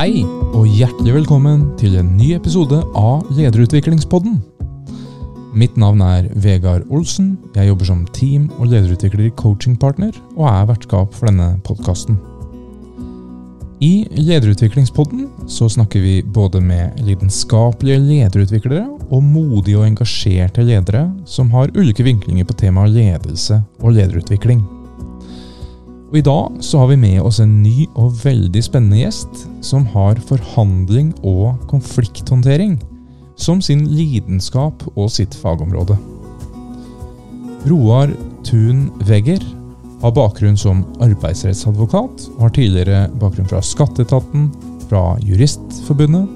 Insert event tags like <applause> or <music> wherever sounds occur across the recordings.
Hei, og hjertelig velkommen til en ny episode av Lederutviklingspodden. Mitt navn er Vegard Olsen. Jeg jobber som team- og lederutvikler i Coachingpartner, og er vertskap for denne podkasten. I Lederutviklingspodden så snakker vi både med lidenskapelige lederutviklere og modige og engasjerte ledere som har ulike vinklinger på temaet ledelse og lederutvikling. Og I dag så har vi med oss en ny og veldig spennende gjest som har forhandling og konflikthåndtering som sin lidenskap og sitt fagområde. Roar Thun Wegger har bakgrunn som arbeidsrettsadvokat og har tidligere bakgrunn fra Skatteetaten, fra Juristforbundet,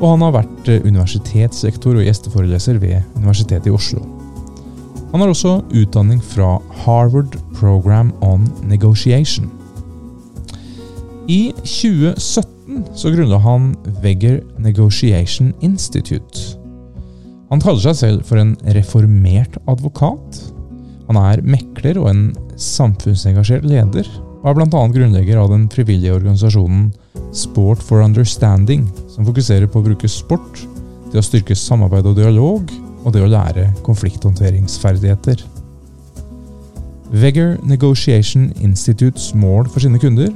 og han har vært universitetslektor og gjesteforeleser ved Universitetet i Oslo. Han har også utdanning fra Harvard Program on Negotiation. I 2017 så grunnla han Wegger Negotiation Institute. Han kaller seg selv for en reformert advokat. Han er mekler og en samfunnsengasjert leder, og er bl.a. grunnlegger av den frivillige organisasjonen Sport for Understanding, som fokuserer på å bruke sport til å styrke samarbeid og dialog og det å lære konflikthåndteringsferdigheter. Vegger Negotiation Institutes mål for sine kunder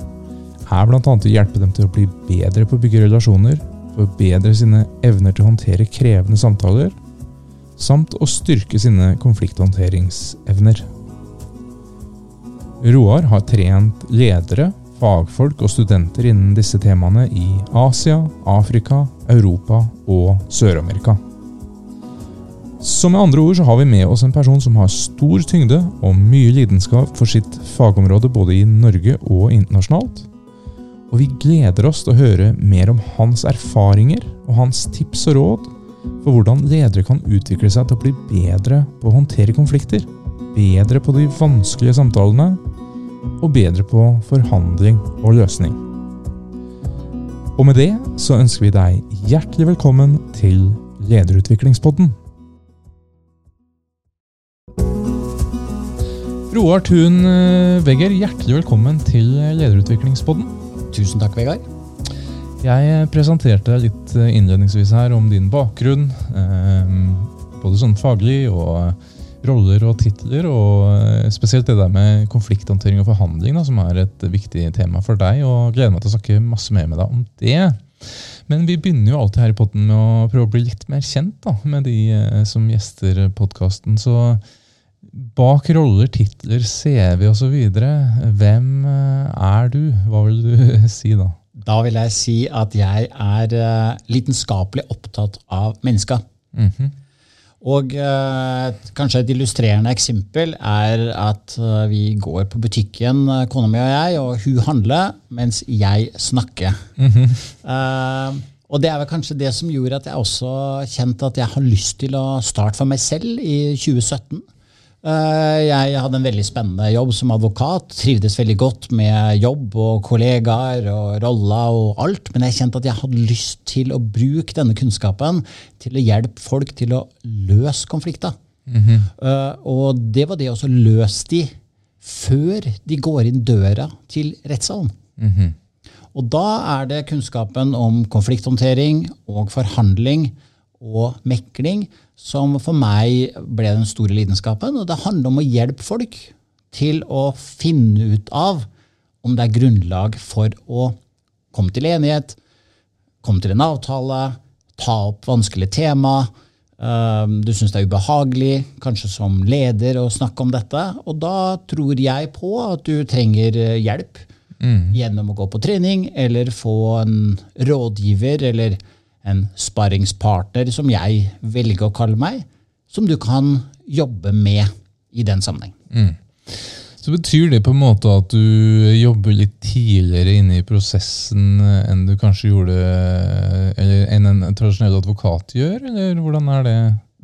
er bl.a. å hjelpe dem til å bli bedre på å bygge relasjoner, forbedre sine evner til å håndtere krevende samtaler, samt å styrke sine konflikthåndteringsevner. Roar har trent ledere, fagfolk og studenter innen disse temaene i Asia, Afrika, Europa og Sør-Amerika. Så med andre ord så har vi med oss en person som har stor tyngde og mye lidenskap for sitt fagområde både i Norge og internasjonalt. Og vi gleder oss til å høre mer om hans erfaringer og hans tips og råd for hvordan ledere kan utvikle seg til å bli bedre på å håndtere konflikter, bedre på de vanskelige samtalene og bedre på forhandling og løsning. Og med det så ønsker vi deg hjertelig velkommen til Lederutviklingspodden. Roar Thun Wegger, hjertelig velkommen til Lederutviklingspodden. Tusen takk, Vegard. Jeg presenterte litt innledningsvis her om din bakgrunn. Eh, både sånn faglig og roller og titler, og spesielt det der med konflikthåndtering og forhandling, da, som er et viktig tema for deg. og Gleder meg til å snakke masse mer med deg om det. Men vi begynner jo alltid her i podden med å prøve å bli litt mer kjent da, med de som gjester podkasten. Så bak roller, titler, CV osv. Hvem er du? Hva vil du <laughs> si da? Da vil jeg si at jeg er uh, lidenskapelig opptatt av mennesker. Mm -hmm. Og uh, kanskje et illustrerende eksempel er at uh, vi går på butikken, kona mi og jeg, og hun handler mens jeg snakker. Mm -hmm. og det er vel kanskje det som gjorde at jeg også kjente at jeg har lyst til å starte for meg selv i 2017. Jeg hadde en veldig spennende jobb som advokat. Trivdes veldig godt med jobb og kollegaer og roller og alt. Men jeg kjente at jeg hadde lyst til å bruke denne kunnskapen til å hjelpe folk til å løse konflikter. Mm -hmm. Og det var det å løse de før de går inn døra til rettssalen. Mm -hmm. Og da er det kunnskapen om konflikthåndtering og forhandling og mekling som for meg ble den store lidenskapen. Og det handler om å hjelpe folk til å finne ut av om det er grunnlag for å komme til enighet, komme til en avtale, ta opp vanskelige tema. Du syns det er ubehagelig, kanskje som leder, å snakke om dette. Og da tror jeg på at du trenger hjelp mm. gjennom å gå på trening eller få en rådgiver eller en sparringspartner, som jeg velger å kalle meg, som du kan jobbe med i den sammenheng. Mm. Så betyr det på en måte at du jobber litt tidligere inne i prosessen enn du kanskje gjorde eller enn en tradisjonell advokat gjør, eller hvordan er det?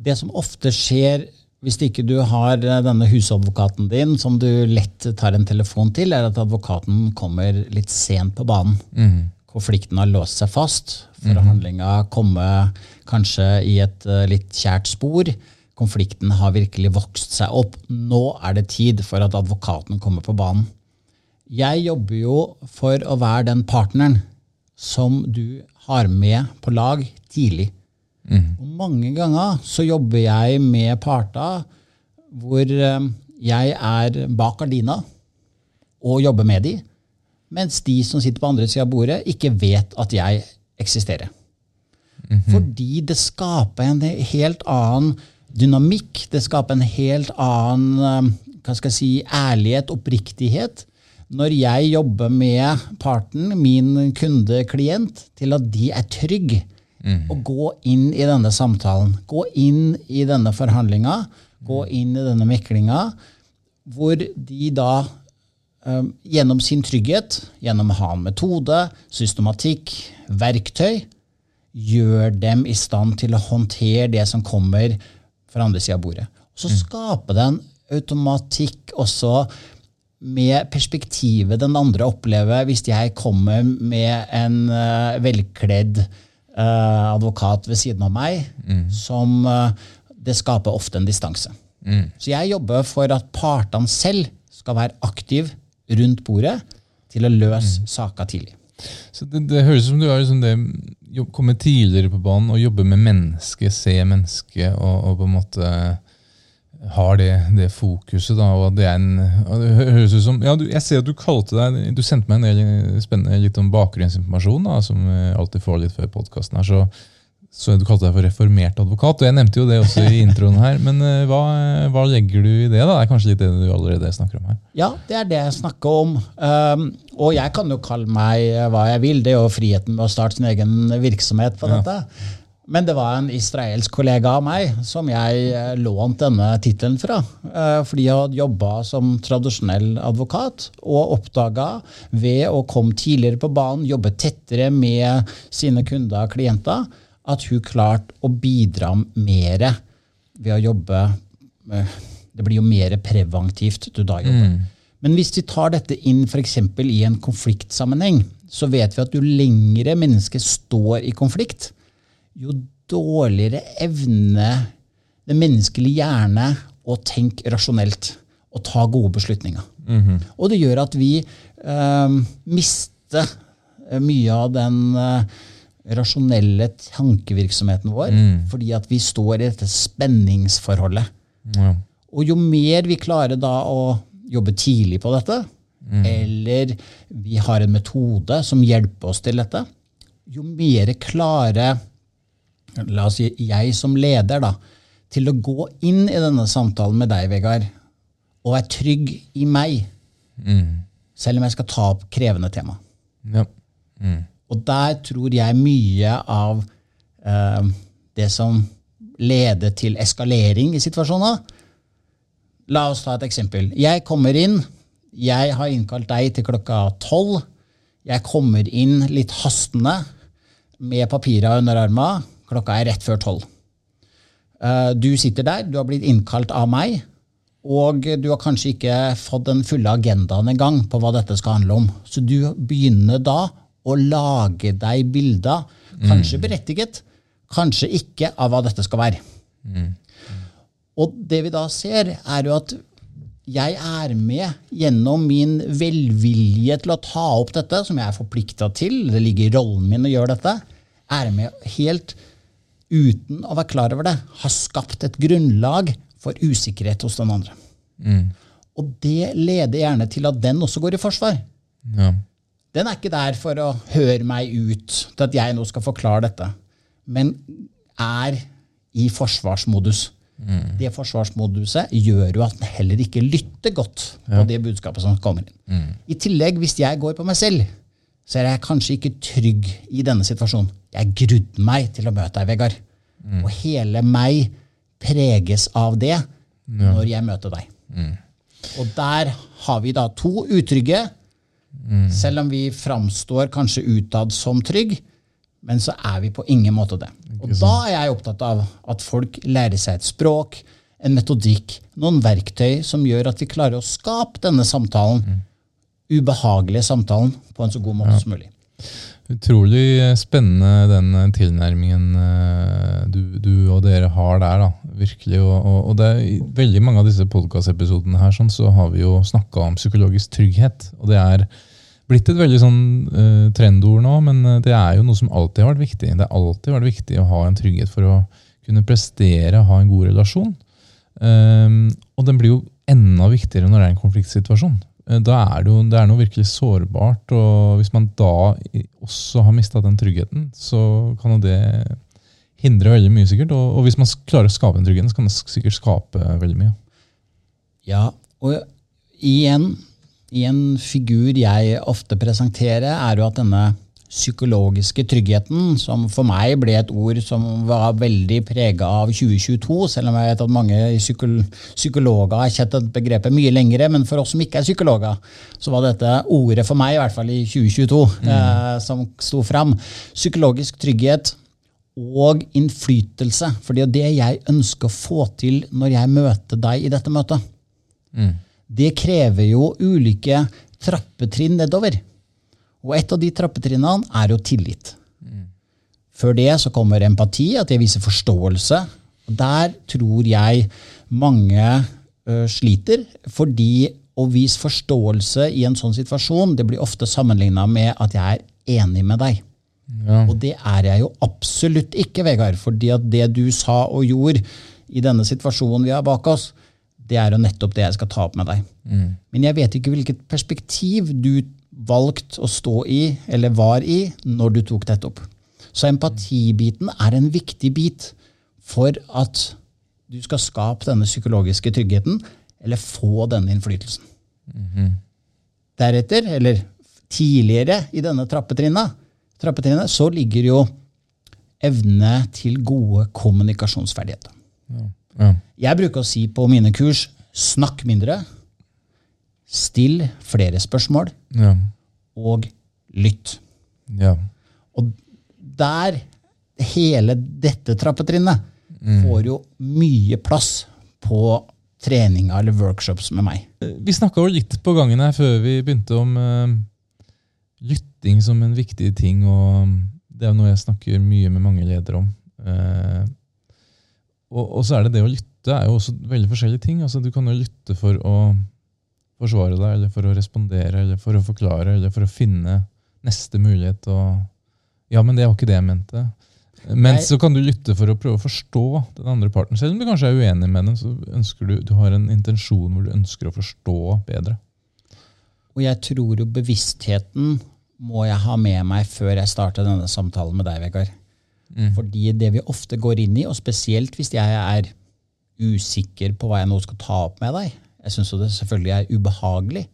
Det som ofte skjer hvis ikke du har denne husadvokaten din som du lett tar en telefon til, er at advokaten kommer litt sent på banen. Mm. Konflikten har låst seg fast. Forhandlinga kommer kanskje i et litt kjært spor. Konflikten har virkelig vokst seg opp. Nå er det tid for at advokaten kommer på banen. Jeg jobber jo for å være den partneren som du har med på lag tidlig. Og mange ganger så jobber jeg med parter hvor eh, jeg er bak gardina og jobber med de, mens de som sitter på andre sida av bordet, ikke vet at jeg eksisterer. Fordi det skaper en helt annen dynamikk, det skaper en helt annen eh, hva skal jeg si, ærlighet, oppriktighet, når jeg jobber med parten, min kunde, klient, til at de er trygge. Og gå inn i denne samtalen, gå inn i denne forhandlinga, gå inn i denne meklinga, hvor de da gjennom sin trygghet, gjennom å ha en metode, systematikk, verktøy, gjør dem i stand til å håndtere det som kommer fra andre sida av bordet. Så skaper det en automatikk også med perspektivet den andre opplever hvis jeg kommer med en uh, velkledd uh, advokat ved siden av meg, som uh, det skaper ofte en distanse. Så jeg jobber for at partene selv skal være aktive rundt bordet til å løse saker tidlig. Så det, det høres ut som du har liksom det, komme tidligere på banen og jobbe med mennesket, se mennesket og, og på en måte har det, det fokuset. da, og det er en, og det høres ut som, ja, du, Jeg ser at du kalte deg, du sendte meg en del spennende litt om bakgrunnsinformasjon, da, som jeg alltid får litt før podkasten. her, så, så Du kalte deg for reformert advokat, og jeg nevnte jo det også i introen her. Men eh, hva, hva legger du i det? da? Det er kanskje litt det du allerede snakker om her? Ja, det er det jeg snakker om. Um, og jeg kan jo kalle meg eh, hva jeg vil. Det er jo friheten med å starte sin egen virksomhet på dette. Men det var en israelsk kollega av meg som jeg eh, lånte denne tittelen fra. eh, Fordi jeg hadde jobba som tradisjonell advokat og oppdaga ved å komme tidligere på banen, jobbe tettere med sine kunder og klienter, at hun klarte å bidra mer ved å jobbe eh, Det blir jo mer preventivt du da jobber. Men hvis vi tar dette inn f.eks. i en konfliktsammenheng, så vet vi at jo lengre mennesket står i konflikt, jo dårligere evne det menneskelige hjerne å tenke rasjonelt og ta gode beslutninger. Og det gjør at vi eh, mister eh, mye av den eh, rasjonelle tankevirksomheten vår, fordi at vi står i dette spenningsforholdet. Ja. Og jo mer vi klarer da å jobbe tidlig på dette, eller vi har en metode som hjelper oss til dette, jo mer klarer la oss si, jeg som leder da, til å gå inn i denne samtalen med deg, Vegard, og være trygg i meg, selv om jeg skal ta opp krevende tema. Ja. Og der tror jeg mye av eh, det som leder til eskalering i situasjoner. La oss ta et eksempel. Jeg kommer inn. Jeg har innkalt deg til klokka tolv. Jeg kommer inn litt hastende med papira under arma. Klokka er rett før tolv. Eh, Du sitter der, du har blitt innkalt av meg, og du har kanskje ikke fått den fulle agendaen engang på hva dette skal handle om. Så du begynner da å lage deg bilder, kanskje berettiget, kanskje ikke, av hva dette skal være. Og det vi da ser, er jo at jeg er med gjennom min velvilje til å ta opp dette, som jeg er forplikta til, det ligger i rollen min å gjøre dette, er med helt uten å være klar over det, har skapt et grunnlag for usikkerhet hos den andre. Og det leder gjerne til at den også går i forsvar. Ja. Den er ikke der for å høre meg ut til at jeg nå skal forklare dette, men er i forsvarsmodus. Det forsvarsmoduset gjør jo at den heller ikke lytter godt på det budskapet som kommer inn. I tillegg, hvis jeg går på meg selv, så er jeg kanskje ikke trygg i denne situasjonen. Jeg grudde meg til å møte deg, Vegard. Og hele meg preges av det når jeg møter deg. Og der har vi da to utrygge, selv om vi framstår kanskje utad som trygg, men så er vi på ingen måte det. Og da er jeg opptatt av at folk lærer seg et språk, en metodikk, noen verktøy som gjør at vi klarer å skape denne samtalen, ubehagelige samtalen, på en så god måte som mulig. Utrolig spennende den tilnærmingen eh, du, du og dere har der. da, virkelig. Og, og, og det er, I veldig mange av disse podkastepisodene her sånn, så har vi jo snakka om psykologisk trygghet. Og det er blitt et veldig sånn uh, trendord nå, men eh, det er jo noe som alltid har vært viktig. Det har alltid vært viktig å ha en trygghet for å kunne prestere, ha en god relasjon. Um, og den blir jo enda viktigere når det er en konfliktsituasjon. Uh, da er det jo det er noe virkelig sårbart, og hvis man da også har mista den tryggheten, så kan jo det hindre veldig mye, sikkert. Og, og, hvis man klarer å skape den tryggheten, så kan det sikkert skape veldig mye. Ja, og igjen en figur jeg ofte presenterer, er jo at denne psykologiske tryggheten, som for meg ble et ord som var veldig prega av 2022, selv om jeg vet at mange psykologer har kjent dette begrepet mye lengre, men for oss som ikke er psykologer, så var dette ordet for meg, i hvert fall i 2022, mm. eh, som sto fram. Psykologisk trygghet og innflytelse. For det er det jeg ønsker å få til når jeg møter deg i dette møtet. Mm det krever jo ulike trappetrinn nedover. Og et av de trappetrinnene er jo tillit. Før det så kommer empati, at jeg viser forståelse. Og der tror jeg mange ø, sliter, fordi å vise forståelse i en sånn situasjon det blir ofte sammenligna med at jeg er enig med deg. Ja. Og det er jeg jo absolutt ikke, Vegard. fordi at det du sa og gjorde i denne situasjonen vi har bak oss, det er jo nettopp det jeg skal ta opp med deg. Mm. Men jeg vet ikke hvilket perspektiv du valgte å stå i, eller var i, når du tok dette opp. Så empatibiten er en viktig bit for at du skal skape denne psykologiske tryggheten, eller få denne innflytelsen. Mm -hmm. Deretter, eller tidligere i denne trappetrinnet, trappetrinnet, så ligger jo evne til gode kommunikasjonsferdigheter. Ja. Ja. Jeg bruker å si på mine kurs snakk mindre, still flere spørsmål, ja. og lytt. Ja. Og der, hele dette trappetrinnet, mm. får jo mye plass på treninger eller workshops med meg. Vi snakka litt på gangen her før vi begynte om uh, lytting som en viktig ting. og Det er noe jeg snakker mye med mange ledere om. Uh, og, og, så er det det å lytte er jo også veldig forskjellige ting. Altså, du kan jo lytte for å forsvare deg, eller for å respondere, eller for å forklare, eller for å finne neste mulighet. Og, ja, men det var ikke det jeg mente. Men så kan du lytte for å prøve å forstå den andre parten. Selv om du kanskje er uenig med den, så ønsker du, du har en intensjon hvor du ønsker å forstå bedre. Og jeg tror jo bevisstheten må jeg ha med meg før jeg starter denne samtalen med deg, Vegard. Mm. Fordi det vi ofte går inn i, og spesielt hvis jeg er usikker på hva jeg nå skal ta opp med deg Jeg syns det selvfølgelig er ubehagelig.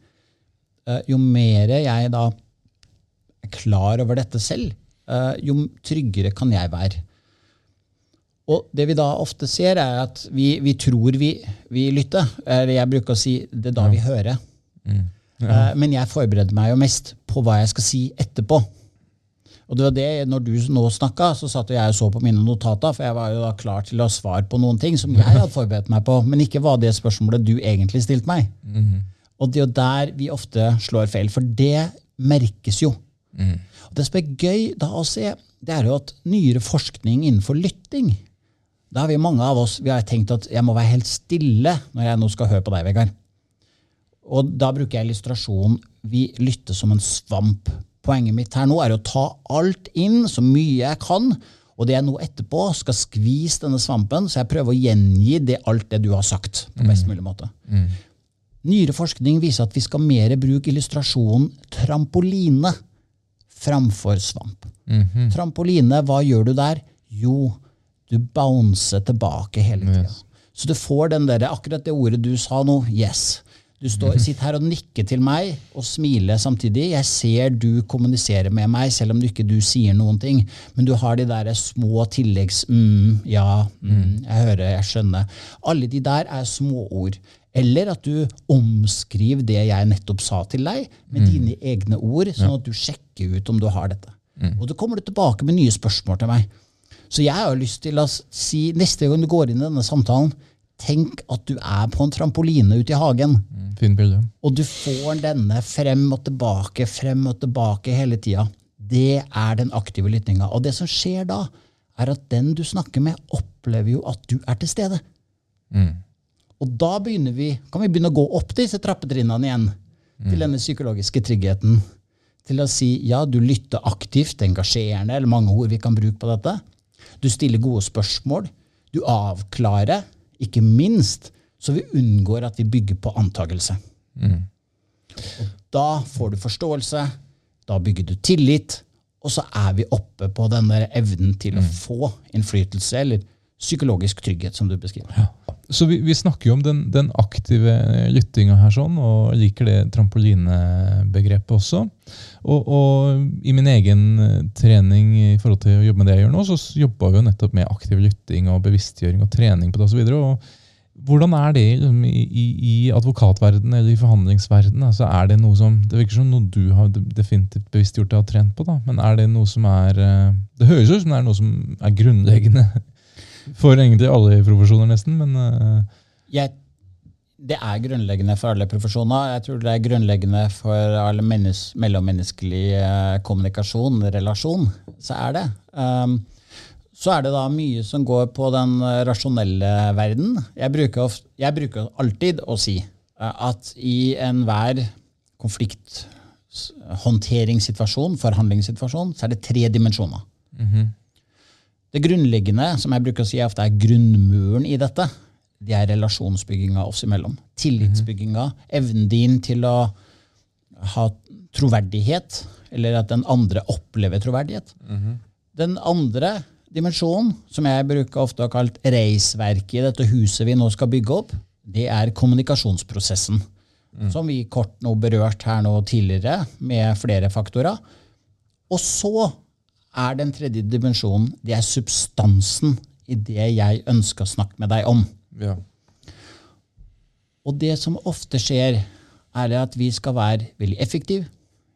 Eh, jo mer jeg da er klar over dette selv, eh, jo tryggere kan jeg være. Og det vi da ofte ser, er at vi, vi tror vi, vi, lytter. Jeg bruker å si det er da vi hører. Mm. Ja. Eh, men jeg forbereder meg jo mest på hva jeg skal si etterpå. Og det var det, når du nå snakka, så satt jeg og så på mine notater, for jeg var jo da klar til å ha svar på noen ting som jeg hadde forberedt meg på, men ikke var det spørsmålet du egentlig stilte meg. Mm -hmm. Og det er jo der vi ofte slår feil, for det merkes jo. Mm. Og Det som er gøy da å se, det er jo at nyere forskning innenfor lytting Da har vi mange av oss vi har tenkt at jeg må være helt stille når jeg nå skal høre på deg, Vegard. Og da bruker jeg illustrasjonen vi lytter som en svamp Poenget mitt her nå er å ta alt inn, så mye jeg kan. Og det jeg nå etterpå skal skvise denne svampen, så jeg prøver å gjengi det, alt det du har sagt. på best mm. mulig måte. Mm. Nyere forskning viser at vi skal mer bruke illustrasjonen trampoline framfor svamp. Mm -hmm. Trampoline, hva gjør du der? Jo, du bouncer tilbake hele tida. Yes. Så du får den der, akkurat det ordet du sa nå. Yes. Du står, sitter her og nikker til meg og smiler samtidig. Jeg ser du kommuniserer med meg, selv om du ikke du sier noen ting. Men du har de der små tilleggs mm, ja, mm, jeg hører, jeg skjønner. Alle de der er småord. Eller at du omskriver det jeg nettopp sa til deg, med mm. dine egne ord, sånn at du sjekker ut om du har dette. Mm. Og så kommer du tilbake med nye spørsmål til meg. Så jeg har lyst til å si, neste gang du går inn i denne samtalen, tenk at du er på en trampoline ute i hagen. Fin bilde. Og du får denne frem og tilbake, frem og tilbake hele tida. Det er den aktive lyttinga. Og det som skjer da, er at den du snakker med, opplever jo at du er til stede. Mm. Og da vi, kan vi begynne å gå opp disse trappetrinnene igjen. Mm. Til denne psykologiske tryggheten. til å si ja, du lytter aktivt, engasjerende, eller mange ord vi kan bruke på dette. Du stiller gode spørsmål. Du avklarer, ikke minst, så vi unngår at vi bygger på antakelse. Mm. da får du forståelse, da bygger du tillit, og så er vi oppe på denne evnen til å få innflytelse, eller psykologisk trygghet, som du beskriver. Ja. Så vi, vi, snakker jo om den, den aktive lyttinga her, sånn, og liker det trampolinebegrepet også. Og, og, i min egen trening i forhold til å jobbe med det jeg gjør nå, så jobba vi jo nettopp med aktiv lytting og bevisstgjøring og trening på det osv. Hvordan er det liksom, i, i, i advokatverdenen eller i forhandlingsverdenen? Altså, er det noe som, det virker som noe du har definitivt bevisstgjort deg og trent på, da, men er det noe som er eh, Det høres ut som det er noe som er grunnleggende <laughs> for egentlig alle profesjoner, nesten. Men uh... jeg, Det er grunnleggende for alle profesjoner. Jeg tror det er grunnleggende for all mellommenneskelig uh, kommunikasjon, relasjon. Så er det. Um, så er det da mye som går på den rasjonelle verden. Jeg bruker, ofte, jeg bruker alltid å si uh, at i enhver konflikthåndteringssituasjon, forhandlingssituasjon, så er det tre dimensjoner. Mm -hmm. Det grunnleggende, som jeg bruker å si ofte er grunnmuren i dette, det er relasjonsbygginga oss imellom. Tillitsbygginga. Evnen din til å ha troverdighet, eller at den andre opplever troverdighet. Mm -hmm. Den andre dimensjonen, som jeg bruker ofte å kalt reisverket i dette huset vi nå skal bygge opp, det er kommunikasjonsprosessen. Mm. Som vi kort nå berørt her nå tidligere, med flere faktorer. Og så er den tredje dimensjonen det er substansen i det jeg ønsker å snakke med deg om. Ja. Og det som ofte skjer, er at vi skal være veldig effektive.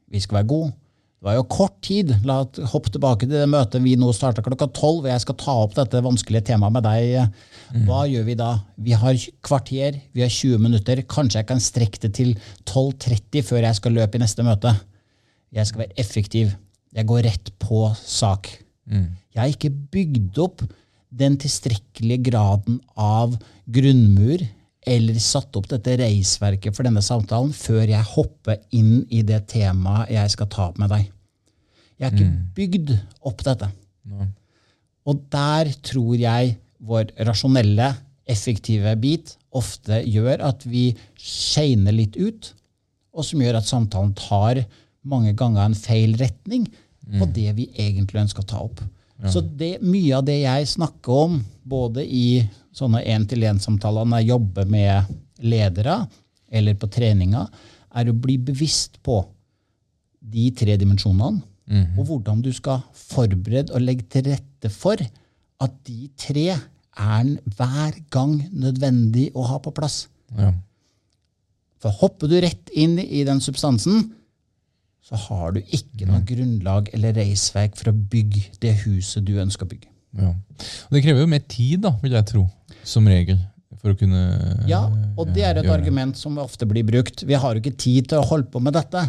Vi skal være gode. Det var jo kort tid. La oss hoppe tilbake til det møtet vi nå starta klokka tolv, og jeg skal ta opp dette vanskelige temaet med deg. Hva mm. gjør vi da? Vi har kvarter, vi har 20 minutter. Kanskje jeg kan strekke det til 12.30 før jeg skal løpe i neste møte. Jeg skal være effektiv. Jeg går rett på sak. Mm. Jeg har ikke bygd opp den tilstrekkelige graden av grunnmur eller satt opp dette reisverket for denne samtalen før jeg hopper inn i det temaet jeg skal ta opp med deg. Jeg har ikke mm. bygd opp dette. No. Og der tror jeg vår rasjonelle, effektive bit ofte gjør at vi skeiner litt ut, og som gjør at samtalen tar mange ganger en feil retning på mm. det vi egentlig ønsker å ta opp. Ja. Så det, mye av det jeg snakker om, både i sånne én-til-én-samtaler når jeg jobber med ledere, eller på treninger, er å bli bevisst på de tre dimensjonene, mm. og hvordan du skal forberede og legge til rette for at de tre er hver gang nødvendig å ha på plass. Ja. For hopper du rett inn i den substansen, så har du ikke noe grunnlag eller reisverk for å bygge det huset du ønsker å bygge. Ja. Og det krever jo mer tid, da, vil jeg tro, som regel. For å kunne Ja, og det er et argument som ofte blir brukt. Vi har jo ikke tid til å holde på med dette.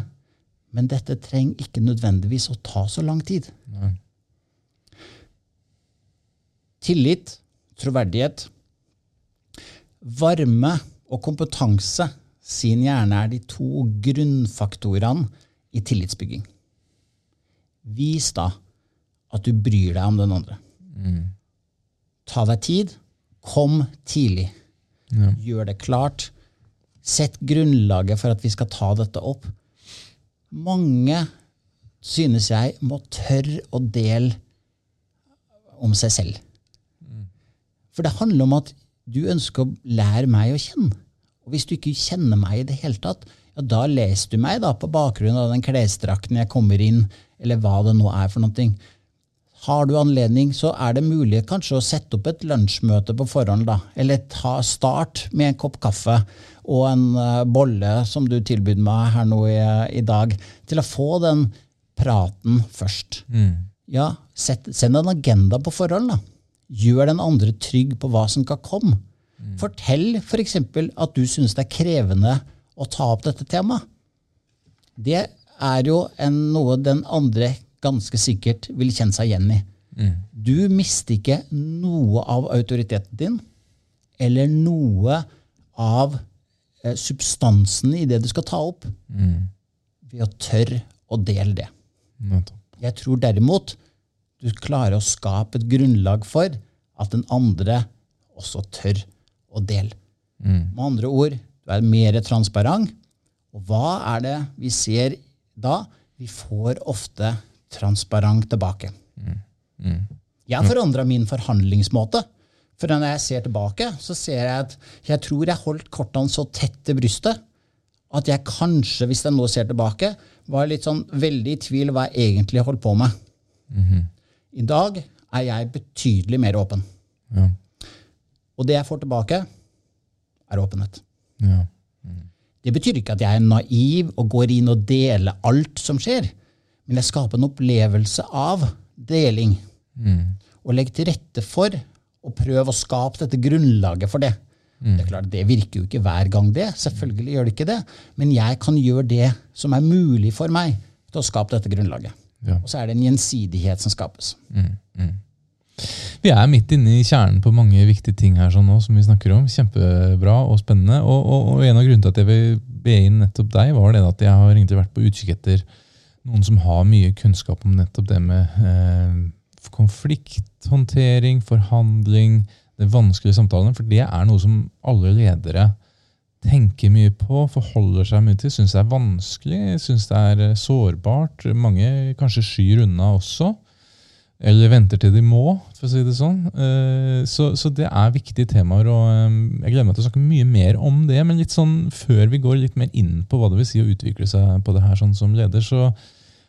Men dette trenger ikke nødvendigvis å ta så lang tid. Nei. Tillit, troverdighet, varme og kompetanse sin hjerne er de to grunnfaktorene i tillitsbygging. Vis da at du bryr deg om den andre. Mm. Ta deg tid. Kom tidlig. Ja. Gjør det klart. Sett grunnlaget for at vi skal ta dette opp. Mange, synes jeg, må tørre å dele om seg selv. Mm. For det handler om at du ønsker å lære meg å kjenne. Og hvis du ikke kjenner meg i det hele tatt, ja, da leser du meg da på bakgrunn av den klesdrakten jeg kommer inn, eller hva det nå er for noe. Har du anledning, så er det mulig kanskje å sette opp et lunsjmøte på forhånd. da, Eller ta start med en kopp kaffe og en uh, bolle som du tilbød meg her nå i, i, dag, til å få den praten først. Mm. Ja, set, Send en agenda på forhånd. da. Gjør den andre trygg på hva som skal komme. Mm. Fortell f.eks. For at du syns det er krevende å ta opp dette temaet. Det er jo en, noe den andre ganske sikkert vil kjenne seg igjen i. Mm. Du mister ikke noe av autoriteten din eller noe av eh, substansen i det du skal ta opp, mm. ved å tørre å dele det. Jeg tror derimot du klarer å skape et grunnlag for at den andre også tør å dele. Med andre ord, du er mer transparent. Og hva er det vi ser da? Vi får ofte transparent tilbake. Jeg har forandra min forhandlingsmåte. For når jeg ser tilbake, så ser jeg at jeg tror jeg holdt kortene så tett til brystet at jeg kanskje, hvis jeg nå ser tilbake, var litt sånn veldig i tvil hva jeg egentlig holdt på med. I dag er jeg betydelig mer åpen. Ja. Og det jeg får tilbake, er åpenhet. Ja. Det betyr ikke at jeg er naiv og går inn og deler alt som skjer, men jeg skaper en opplevelse av deling. Og legger til rette for å prøve å skape dette grunnlaget for det. Det er klart, det virker jo ikke hver gang, det. Selvfølgelig gjør det ikke det. Men jeg kan gjøre det som er mulig for meg til å skape dette grunnlaget. Ja. Og så er det en gjensidighet som skapes. Vi er midt inne i kjernen på mange viktige ting her sånn nå, som vi snakker om. Kjempebra og spennende. Og, og, og en av grunnene til at jeg vil be inn nettopp deg, var det at jeg har egentlig vært på utkikk etter noen som har mye kunnskap om nettopp det med eh, konflikthåndtering, forhandling, det vanskelige samtalene. For det er noe som alle ledere tenker mye på, forholder seg mye til, syns det er vanskelig, syns det er eh, sårbart. Mange kanskje skyr unna også. Eller venter til de må, for å si det sånn. Eh, Så, så det er viktige temaer, og eh, jeg gleder meg til å snakke mye mer om det. Men litt sånn før vi går litt mer inn på hva det vil si å utvikle seg på det her sånn som leder, så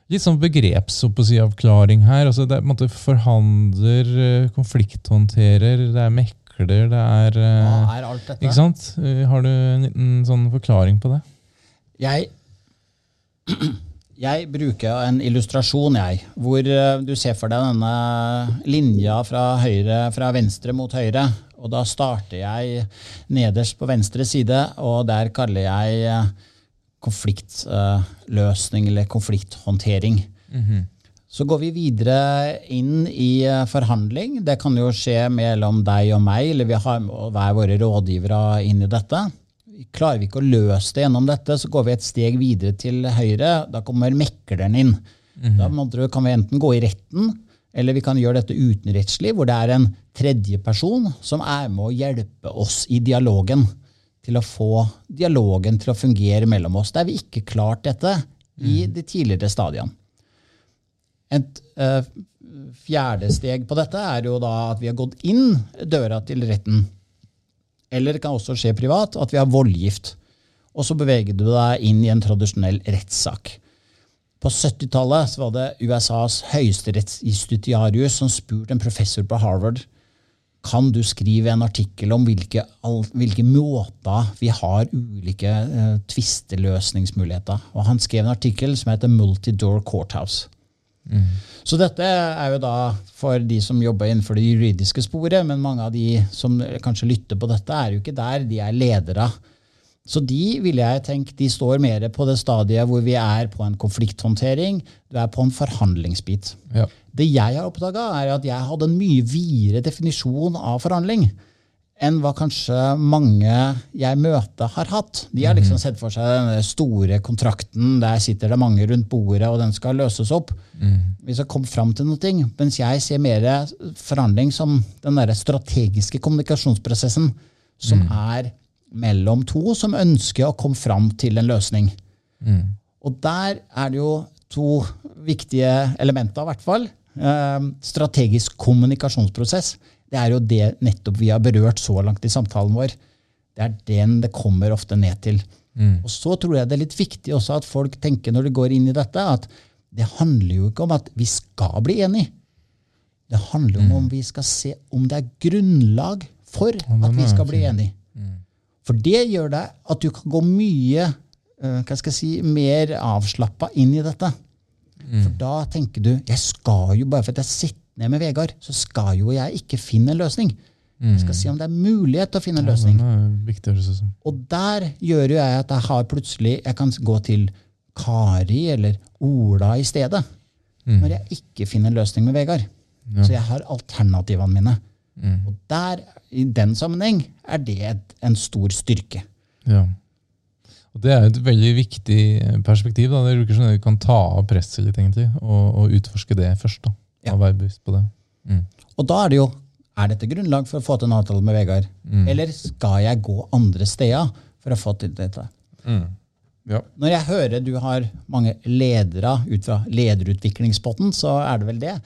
litt sånn begrepsavklaring her. altså Det er på en måte forhandler, eh, konflikthåndterer, det er mekler, det er Hva er alt dette? Ikke sant? Har du en liten sånn forklaring på det? Jeg, jeg bruker en illustrasjon, jeg, hvor eh, du ser for deg denne linja fra, høyre, fra venstre mot høyre. Og da starter jeg nederst på venstre side, og der kaller jeg eh, konfliktløsning eller konflikthåndtering. Så går vi videre inn i eh, forhandling. Det kan jo skje mellom deg og meg, eller vi har hver våre rådgivere inn i dette. Klarer vi ikke å løse det gjennom dette, så går vi et steg videre til høyre. Da kommer mekleren inn. Da -hmm. Da kan vi enten gå i retten, eller vi kan gjøre dette utenrettslig, hvor det er en tredje person som er med å hjelpe oss i dialogen. Til å få dialogen til å fungere mellom oss. Der vi ikke klart dette i de tidligere stadiene. Et eh, fjerde steg på dette er jo da at vi har gått inn døra til retten. Eller det kan også skje privat, at vi har voldgift. Og så beveger du deg inn i en tradisjonell rettssak. På 70-tallet var det USAs høyesterettsjustitiarius som spurte en professor på Harvard kan du skrive en artikkel om hvilke, hvilke måter vi har ulike uh, tvisteløsningsmuligheter. Og han skrev en artikkel som heter Multidoor Courthouse. Så dette er jo da for de som jobber innenfor det juridiske sporet, men mange av de som kanskje lytter på dette, er jo ikke der. De er ledere. Så de vil jeg tenke, de står mer på det stadiet hvor vi er på en konflikthåndtering, du er på en forhandlingsbit. Ja. Det jeg har oppdaga, er at jeg hadde en mye videre definisjon av forhandling enn hva kanskje mange jeg møter, har hatt. De har liksom sett for seg den store kontrakten, der sitter det mange rundt bordet, og den skal løses opp. Vi skal komme fram til noe. Mens jeg ser mer forhandling som den der strategiske kommunikasjonsprosessen som er mellom to som ønsker å komme fram til en løsning. Og der er det jo to viktige elementer, i hvert fall. Eh, strategisk kommunikasjonsprosess. Det er jo det nettopp vi har berørt så langt i samtalen vår. Det er den det kommer ofte ned til. Og så tror jeg det er litt viktig også at folk tenker når de går inn i dette, at det handler jo ikke om at vi skal bli enige. Det handler om om vi skal se om det er grunnlag for at vi skal bli enige. For det gjør det at du kan gå mye eh, hva skal jeg si, mer avslappa inn i dette. For da tenker du jeg skal jo, bare for at jeg sitter ned med Vegard, så skal jo jeg ikke finne en løsning. Jeg skal se om det er mulighet til å finne en løsning. Er viktig. Og der gjør jo jeg at jeg har plutselig Jeg kan gå til Kari eller Ola i stedet. Når jeg ikke finner en løsning med Vegard. Så jeg har alternativene mine. Og der, i den sammenheng, er det et, en stor styrke. Ja. Og Det er et veldig viktig perspektiv. da. Det brukes at du kan ta av presset litt, egentlig, og, og utforske det først. da. Ja. Og være bevisst på det. Mm. Og da er det jo Er dette grunnlag for å få til en avtale med Vegard? Eller skal jeg gå andre steder for å få til dette? Ja. Når jeg hører du har mange ledere ut fra lederutviklingspotten, så er det vel det.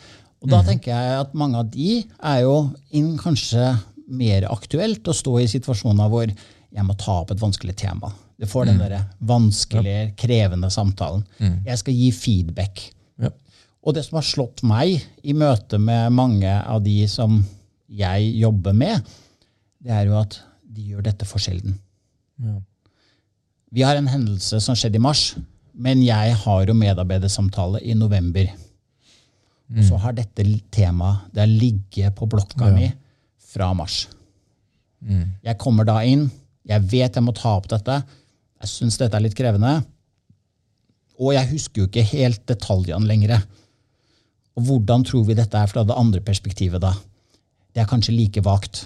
Og da tenker jeg at mange av de er jo inn kanskje mer aktuelt å stå i situasjoner hvor jeg må ta opp et vanskelig tema. Du får den der vanskelige, krevende samtalen. Jeg skal gi feedback. Og det som har slått meg i møte med mange av de som jeg jobber med, det er jo at de gjør dette for sjelden. Ja. Vi har en hendelse som skjedde i mars, men jeg har jo medarbeidersamtale i november. Og så har dette temaet det ligget på blokka Ja. mi fra mars. Jeg kommer da inn, jeg vet jeg må ta opp dette, jeg syns dette er litt krevende, og jeg husker jo ikke helt detaljene lenger. Og hvordan tror vi dette er fra det andre perspektivet da? Det er kanskje like vagt.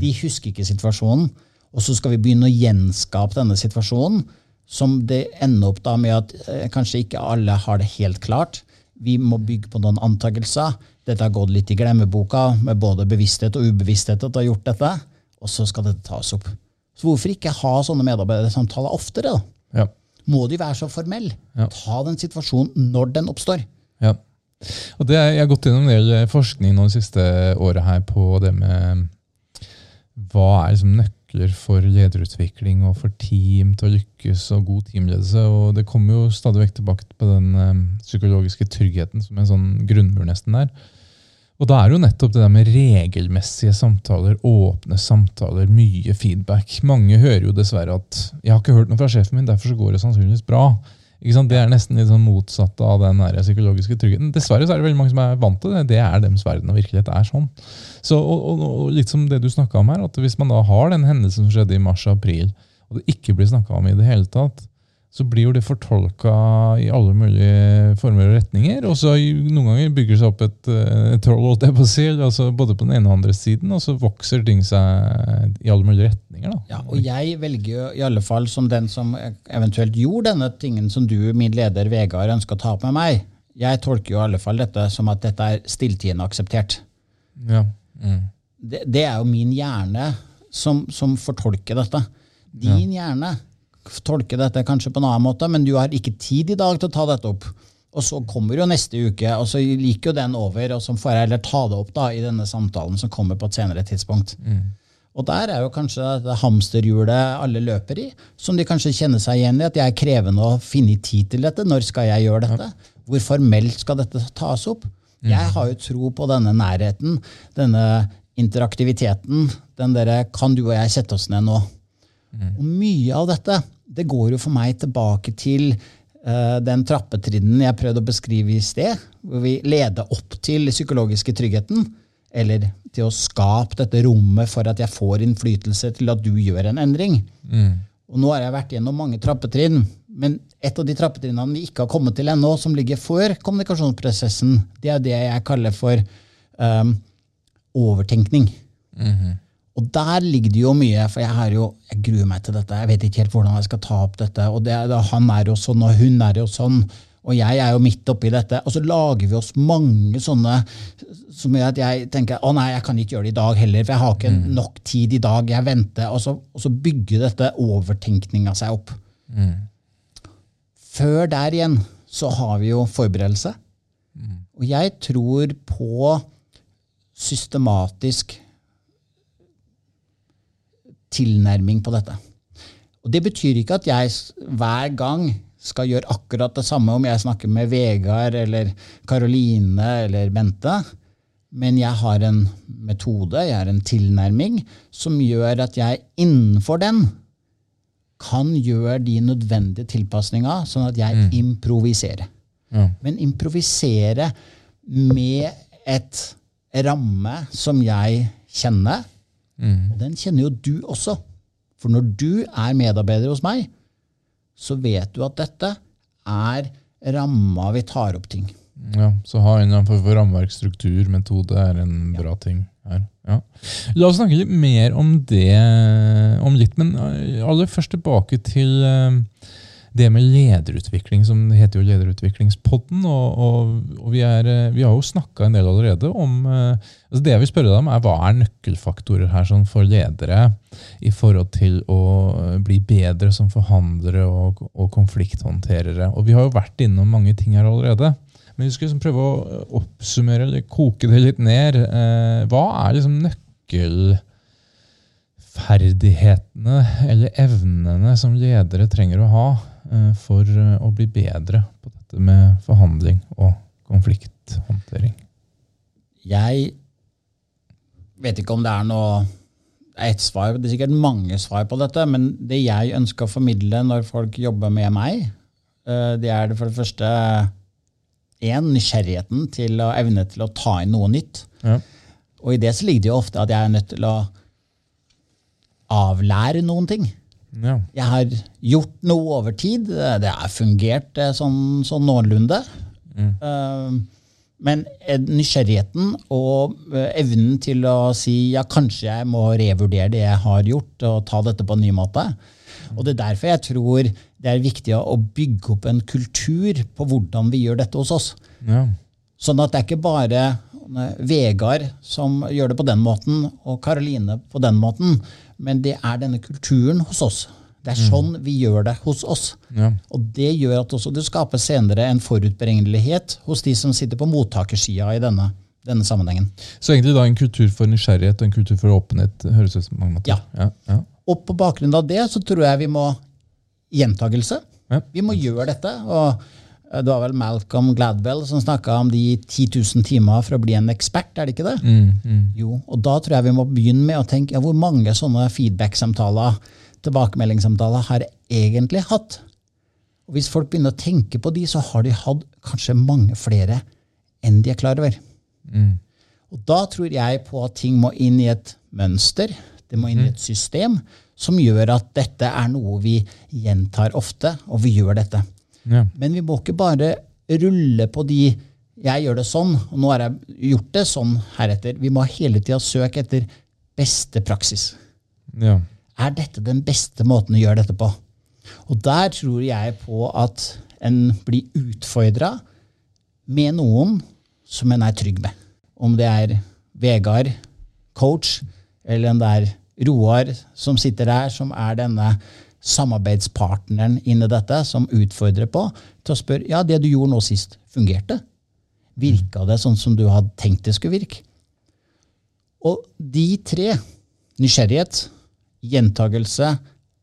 De husker ikke situasjonen, og så skal vi begynne å gjenskape denne situasjonen, som det ender opp da med at eh, kanskje ikke alle har det helt klart. Vi må bygge på noen antakelser. Dette har gått litt i glemmeboka, med både bevissthet og ubevissthet at du har gjort dette, og så skal dette tas opp. Så hvorfor ikke ha sånne medarbeidersamtaler oftere? da? Ja. Må de være så formelle? Ja. Ta den situasjonen når den oppstår. Ja. Og det, jeg har gått gjennom en del eh, forskning nå det siste året her på det med hva er liksom nøkler for lederutvikling og for team til å lykkes og god teamledelse. Og det kommer jo stadig vekk tilbake på den eh, psykologiske tryggheten som en sånn grunnmur nesten der. Og da er jo nettopp det der med regelmessige samtaler, åpne samtaler, mye feedback. Mange hører jo dessverre at 'jeg har ikke hørt noe fra sjefen min, derfor så går det sannsynligvis bra'. Det er nesten litt sånn motsatt av den psykologiske tryggheten. Dessverre så er det veldig mange som er vant til det. Det er deres verden og virkelighet er sånn. Så, og, og, og litt som det du snakka om her, at hvis man da har den hendelsen som skjedde i mars-april, og det ikke blir snakka om i det hele tatt, så blir jo det fortolka i alle mulige former og retninger. Og så noen ganger bygger det seg opp et, eh, et troll, holdt jeg på å si, altså både på den ene og andre siden, og så vokser ting seg i alle mulige retninger. Da. Ja, og jeg velger jo i alle fall som den som eventuelt gjorde denne tingen som du, min leder Vegard, ønsker å ta opp med meg. Jeg tolker jo i alle fall dette som at dette er stilltiende akseptert. Ja. Mm. Det, det er jo min hjerne som, som fortolker dette. Din hjerne tolker dette kanskje på en annen måte, men du har ikke tid i dag til å ta dette opp. Og så kommer jo neste uke, og så liker jo den over, og så får jeg heller ta det opp da i denne samtalen som kommer på et senere tidspunkt. Og der er jo kanskje det hamsterhjulet alle løper i, som de kanskje kjenner seg igjen i, at jeg er krevende å finne tid til dette. Når skal jeg gjøre dette? Hvor formelt skal dette tas opp? Jeg har jo tro på denne nærheten, denne interaktiviteten. Den derre Kan du og jeg sette oss ned nå? Og mye av dette det går jo for meg tilbake til uh, den trappetrinnen jeg prøvde å beskrive i sted, hvor vi leder opp til psykologiske tryggheten, eller til å skape dette rommet for at jeg får innflytelse til at du gjør en endring. Og nå har jeg vært gjennom mange trappetrinn, men et av de trappetrinnene vi ikke har kommet til ennå, som ligger før kommunikasjonsprosessen, det er det jeg kaller for um, overtenkning. Og der ligger det jo mye, for jeg, har jo, jeg gruer meg til dette. Jeg vet ikke helt hvordan jeg skal ta opp dette. og det, det, Han er jo sånn, og hun er jo sånn. Og jeg er jo midt oppi dette. Og så lager vi oss mange sånne som gjør at jeg tenker å nei, jeg kan ikke gjøre det i dag heller, for jeg har ikke nok tid i dag. Jeg venter. Og så, og så bygger dette overtenkninga seg opp. Før der igjen så har vi jo forberedelse. Og jeg tror på systematisk tilnærming på dette. Og Det betyr ikke at jeg hver gang skal gjøre akkurat det samme om jeg snakker med Vegard eller Karoline eller Bente, men jeg har en metode, jeg har en tilnærming, som gjør at jeg innenfor den kan gjøre de nødvendige tilpasninga, sånn at jeg improviserer. Ja. Men improvisere med et ramme som jeg kjenner, og den kjenner jo du også. For når du er medarbeider hos meg, så vet du at dette er ramma vi tar opp ting. Ja, Så ha en form for rammeverk, struktur, metode er en bra ting. her. Ja. La oss snakke litt mer om det om litt, men eh, aller først tilbake til eh, det med lederutvikling, som heter jo Lederutviklingspodden. Og, og, og vi, er, eh, vi, har jo snakka en del allerede om altså Det jeg vil spørre deg om, er hva er nøkkelfaktorer her sånn for ledere i forhold til å bli bedre som forhandlere og, og konflikthåndterere? Og vi har jo vært innom mange ting her allerede. Men vi skal liksom prøve å eh, oppsummere eller koke det litt ned. Eh, hva er liksom nøkkelferdighetene eller evnene som ledere trenger å ha eh, for å bli bedre på dette med forhandling og konflikthåndtering? Jeg vet ikke om det er noe ett svar. Det er sikkert mange svar på dette, men det jeg ønsker å formidle når folk jobber med meg, det er det for det første én, nysgjerrigheten til å evne til å ta inn noe nytt. Ja. Og i det så ligger det jo ofte at jeg er nødt til å avlære noen ting. Ja. Jeg har gjort noe over tid. Det har fungert eh, sånn, sånn noenlunde. Mm. Uh, men nysgjerrigheten og eh, evnen til å si ja, kanskje jeg må revurdere det jeg har gjort, og ta dette på en ny måte. Og Det er derfor jeg tror det er viktig å bygge opp en kultur på hvordan vi gjør dette hos oss. Ja. Sånn at det er ikke bare Vegard som gjør det på den måten, og Karoline på den måten, men det er denne kulturen hos oss. Det er mm. sånn vi gjør det hos oss. Ja. Og det gjør at også det skaper senere en forutberegnelighet hos de som sitter på mottakersida i denne, denne, sammenhengen. Så egentlig da en kultur for nysgjerrighet og en kultur for åpenhet høres ut som mange måter. Ja. ja. ja. Og på bakgrunn av det så tror jeg vi må gjentagelse. Vi må gjøre dette. og det var vel Malcolm Gladwell som snakka om de 10 000 timer for å bli en ekspert. er det ikke det? Mm, mm. Jo, og Da tror jeg vi må begynne med å tenke ja, hvor mange sånne feedback-samtaler, tilbakemeldingssamtaler, har jeg egentlig hatt. Og Hvis folk begynner å tenke på de, så har de hatt kanskje mange flere enn de er klar over. Mm. Og Da tror jeg på at ting må inn i et mønster. Det må inn i et system som gjør at dette er noe vi gjentar ofte, og vi gjør dette. Ja. Men vi må ikke bare rulle på de jeg gjør det sånn, og nå har jeg gjort det sånn heretter. Vi må hele tida søke etter beste praksis. Ja. Er dette den beste måten å gjøre dette på? Og der tror jeg på at en blir utfordra med noen som en er trygg med. Om det er Vegard, coach, eller om det er Roar som sitter der, som er denne samarbeidspartneren inni dette, som utfordrer på, til å spørre ja, det du gjorde nå sist, fungerte? Virka det sånn som du hadde tenkt det skulle virke? Og de tre, nysgjerrighet, gjentagelse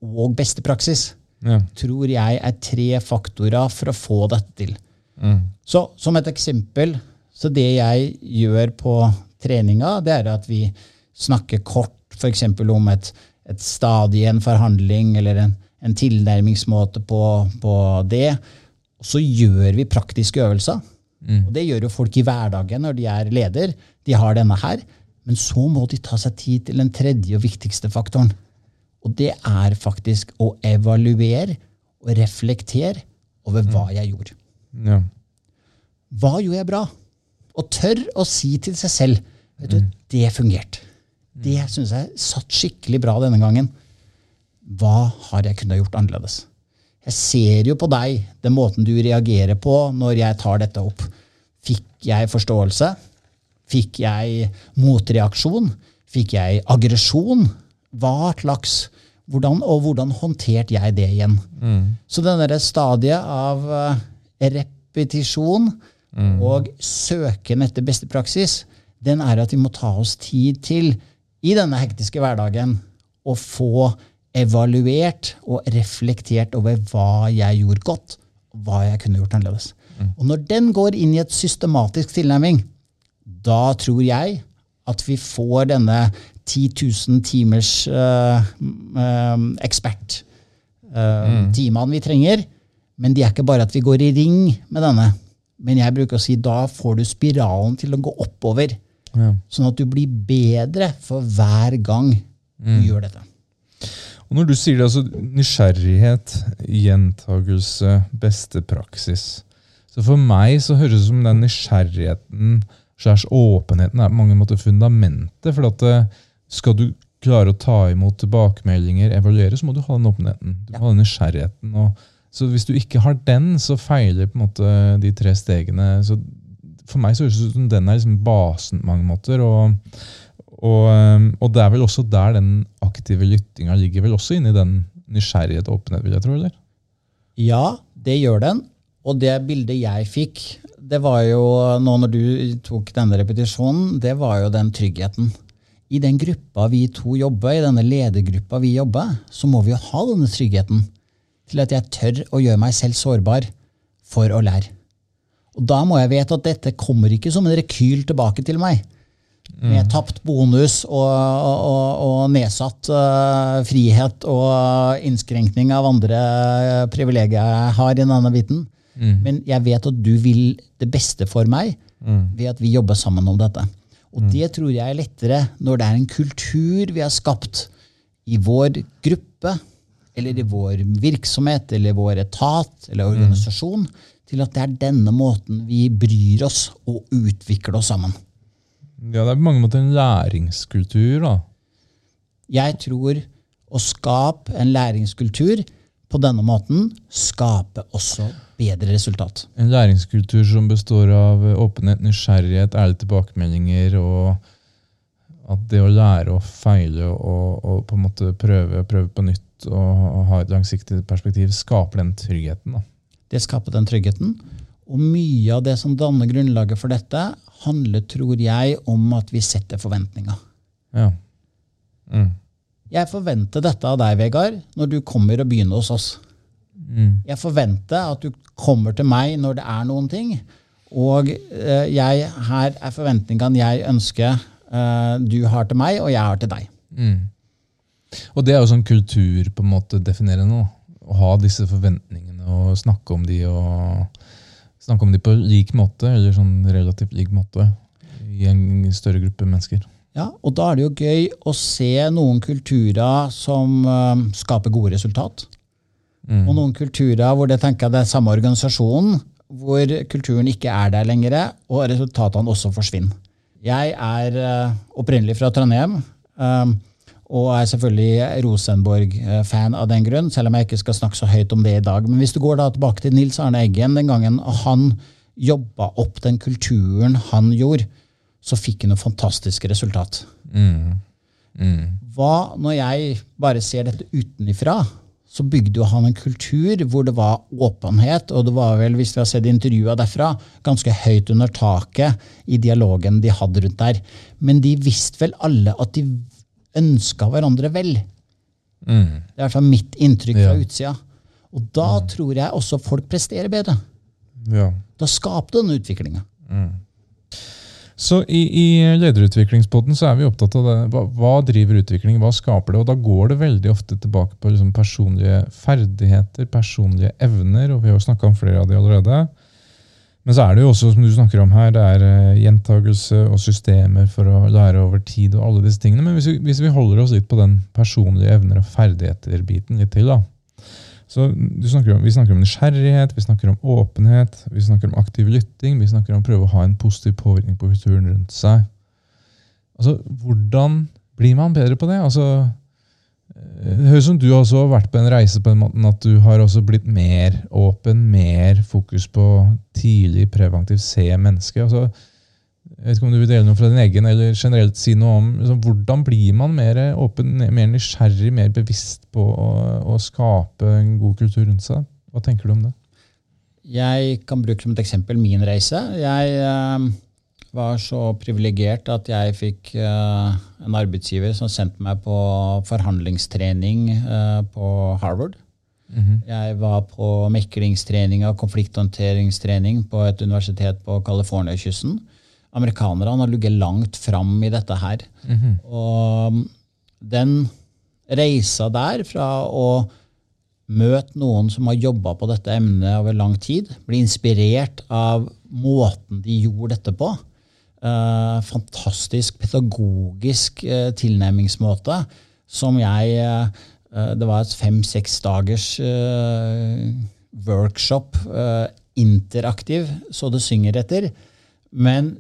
og beste praksis, ja. tror jeg er tre faktorer for å få dette til. Mm. Så som et eksempel, så det jeg gjør på treninga, det er at vi snakker kort f.eks. om et, et stadie, en forhandling eller en, en tilnærmingsmåte på, på, det. Og så gjør vi praktiske øvelser. Mm. Og Det gjør jo folk i hverdagen når de er leder. De har denne her. Men så må de ta seg tid til den tredje og viktigste faktoren. Og det er faktisk å evaluere og reflektere over hva mm. jeg gjorde. Ja. Hva gjorde jeg bra? Og tør å si til seg selv vet du, mm. det fungerte. Det syns jeg satt skikkelig bra denne gangen. Hva har jeg kunnet gjort annerledes? Jeg ser jo på deg, den måten du reagerer på når jeg tar dette opp. Fikk jeg forståelse? Fikk jeg motreaksjon? Fikk jeg aggresjon? Hva slags hvordan, Og hvordan håndterte jeg det igjen? Mm. Så denne stadiet av uh, repetisjon mm. og søken etter beste praksis, den er at vi må ta oss tid til i denne hektiske hverdagen å få evaluert og reflektert over hva jeg gjorde godt, hva jeg kunne gjort annerledes. Mm. Og når den går inn i et systematisk tilnærming, da tror jeg at vi får denne 10 000 timers uh, uh, ekspert. Uh, mm. Vi trenger. Men det er ikke bare at vi går i ring med denne. Men jeg bruker å si da får du spiralen til å gå oppover. Ja. Sånn at du blir bedre for hver gang du mm. gjør dette. Og Når du sier det, altså nysgjerrighet, gjentagelse, beste praksis Så For meg så høres det som den nysgjerrigheten er åpenheten er på mange måter fundamentet. for at eh, skal du klare å ta imot tilbakemeldinger, evaluere, så må du ha den åpenheten. Du må ha den nysgjerrigheten. Og, så hvis du ikke har den, så feiler på en måte de tre stegene. Så for meg så høres det ut som den er liksom basen på mange måter. og og, eh, og, det er vel også der den aktive lyttinga ligger vel også inni den nysgjerrighet og åpenhet, vil jeg tro? eller? Ja, det gjør den. Og det bildet jeg fikk, det var jo nå når du tok denne repetisjonen, det var jo den tryggheten. I den gruppa vi to jobber, i denne ledergruppa vi jobber, så må vi jo ha denne tryggheten til at jeg tør å gjøre meg selv sårbar for å lære. Og da må jeg vite at dette kommer ikke som en rekyl tilbake til meg med tapt bonus og, og, og nedsatt uh, frihet og innskrenkning av andre privilegier jeg har i denne biten. Mm. Men jeg vet at du vil det beste for meg mm. ved at vi jobber sammen om dette. Og mm. det tror jeg er lettere når det er en kultur vi har skapt i vår gruppe, eller i vår virksomhet, eller vår etat eller mm. organisasjon, til at det er denne måten vi bryr oss og utvikler oss sammen. Ja, det er på mange måter en læringskultur, da. Jeg tror å skape en læringskultur på denne måten skaper også bedre resultat. En læringskultur som består av åpenhet, nysgjerrighet, ærlige tilbakemeldinger og at det å lære å feile og, og på en måte prøve, prøve på nytt og, og ha et langsiktig perspektiv, skaper den tryggheten. da. Det skaper den tryggheten. Og mye av det som danner grunnlaget for dette, handler, tror jeg, om at vi setter forventninger. Ja. Mm. Jeg forventer dette av deg, Vegard, når du kommer og begynner hos oss. Mm. Jeg forventer at du kommer til meg når det er noen ting. Og eh, jeg, her er forventningene jeg ønsker eh, du har til meg, og jeg har til deg. Mm. Og det er jo sånn kultur på en måte definerer nå. Å ha disse forventningene og snakke om de og snakke om de på lik måte, eller sånn relativt lik måte, i en større gruppe mennesker. Ja, og da er det jo gøy å se noen kulturer som uh, skaper gode resultat. Mm. Og noen kulturer hvor det tenker jeg det er samme organisasjonen, hvor kulturen ikke er der lenger, og resultatene også forsvinner. Jeg er uh, opprinnelig fra Trondheim. Um, og er selvfølgelig Rosenborg-fan av den grunn, selv om jeg ikke skal snakke så høyt om det i dag. Men hvis du går da tilbake til Nils Arne Eggen den gangen han jobba opp den kulturen han gjorde, så fikk han noe fantastisk resultat. Mm. Mm. Hva når jeg bare ser dette utenifra? Så bygde jo han en kultur hvor det var åpenhet, og det var vel, hvis vi har sett intervjua derfra, ganske høyt under taket i dialogen de hadde rundt der. Men de visste vel alle at de ønska hverandre vel. Mm. Det er i hvert fall mitt inntrykk fra utsida. Og da mm. tror jeg også folk presterer bedre. Ja. Da skaper denne utviklinga. Mm. Så i, i lederutviklingspodden så er vi opptatt av det. Hva, hva, driver utvikling? Hva skaper det? Og da går det veldig ofte tilbake på liksom personlige ferdigheter, personlige evner, og vi har jo snakka om flere av de allerede. Men så er det jo også, som du snakker om her, det er uh, gjentagelse og systemer for å lære over tid. og alle disse tingene. Men hvis vi, hvis vi holder oss litt på den personlige evner og ferdigheter-biten litt til, da. Så snakker om, Vi snakker om nysgjerrighet, vi snakker om åpenhet, vi snakker om aktiv lytting, vi snakker om å prøve å ha en positiv påvirkning på kulturen rundt seg. Altså, Hvordan blir man bedre på det? Altså, det høres ut som du også har vært på en reise på en måte at du har også blitt mer åpen, mer fokus på tidlig preventivt se mennesket. Altså, jeg vet ikke om du vil dele noe fra din egen, eller generelt si noe om liksom, hvordan blir man mer åpen, mer nysgjerrig, mer bevisst på å, å, skape en god kultur rundt seg? Hva tenker du om det? Jeg kan bruke som et eksempel min reise. Jeg øh, var så privilegert at jeg fikk uh, en arbeidsgiver som sendte meg på forhandlingstrening uh, på Harvard. Mm -hmm. Jeg var på meklingstrening og konflikthåndteringstrening på et universitet på California-kysten. Amerikanerne har ligget langt fram i dette her. Mm -hmm. Og den reisa der fra å møte noen som har jobba på dette emnet over lang tid, bli inspirert av måten de gjorde dette på, Uh, fantastisk pedagogisk uh, tilnærmingsmåte som jeg uh, Det var et fem-seks dagers workshop, interaktiv, så det synger etter. Men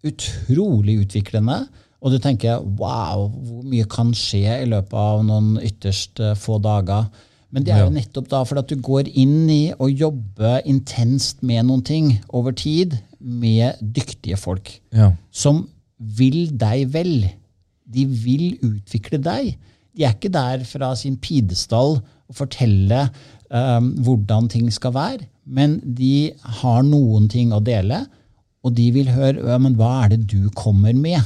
utrolig utviklende. Og du tenker wow, hvor mye kan skje i løpet av noen ytterst få dager. Men det er jo nettopp da for at du går inn i å jobbe intenst med noen ting over tid med dyktige folk Ja. som vil deg vel. De vil utvikle deg. De er ikke der fra sin pidestall og fortelle um, hvordan ting skal være, men de har noen ting å dele, og de vil høre ja, men hva er det du kommer med.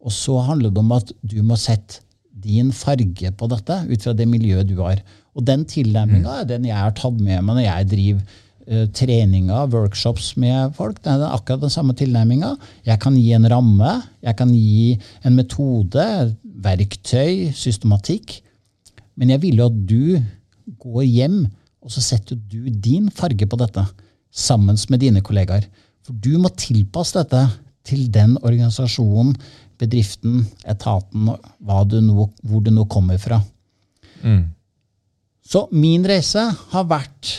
Og så handler det om at du må sette din farge på dette ut fra det miljøet du har. Og den tilnærminga er den jeg har tatt med meg når jeg driver treninger, workshops med folk. Det er akkurat den samme tilnærminga. Jeg kan gi en ramme, jeg kan gi en metode, verktøy, systematikk. Men jeg vil jo at du går hjem, og så setter du din farge på dette sammen med dine kollegaer. For du må tilpasse dette til den organisasjonen, bedriften, etaten, du nå, hvor du nå kommer fra. Mm. Så min reise har vært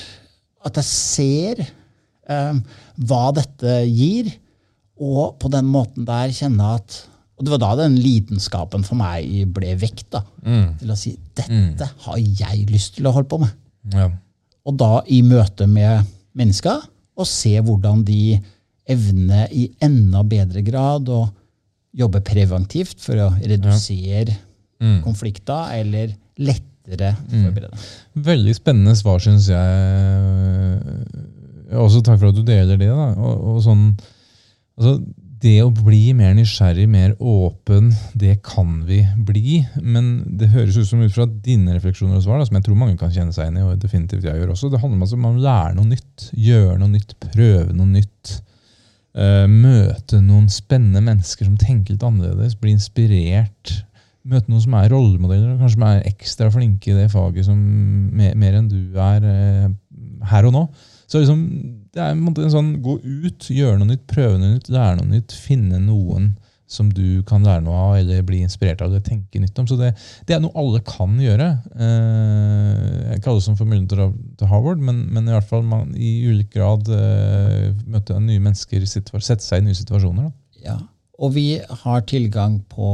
at jeg ser eh, hva dette gir, og på den måten der kjenne at Og det var da den lidenskapen for meg ble vekt. da, Mm. Til å si dette har jeg lyst til å holde på med. Ja. Og da i møte med mennesker, og se hvordan de evner i enda bedre grad å jobbe preventivt for å redusere Mm. konflikter, eller lettere forberede. Veldig spennende svar, syns jeg. Også takk for at du deler det. da. Og, og sånn, altså, det å bli mer nysgjerrig, mer åpen, det kan vi bli. Men det høres ut som ut fra dine refleksjoner og svar, da, som jeg tror mange kan kjenne seg inn i, og definitivt jeg gjør også, det handler om at man å lære noe nytt. Gjøre noe nytt, prøve noe nytt. eh, møte noen spennende mennesker som tenker litt annerledes, bli inspirert. Møte noen som er rollemodeller, og kanskje som er ekstra flinke i det faget som mer, mer enn du er eh, her og nå. Så liksom, det er en, måte en sånn gå ut, gjøre noe nytt, prøve noe nytt, lære noe nytt, finne noen som du kan lære noe av, eller bli inspirert av, eller tenke nytt om. Så det, det er noe alle kan gjøre. Eh, ikke alle som får mulighet til Harvard, men, men i hvert fall man, i ulik grad eh, møte nye mennesker, sette seg i nye situasjoner. Da. Ja. Og vi har tilgang på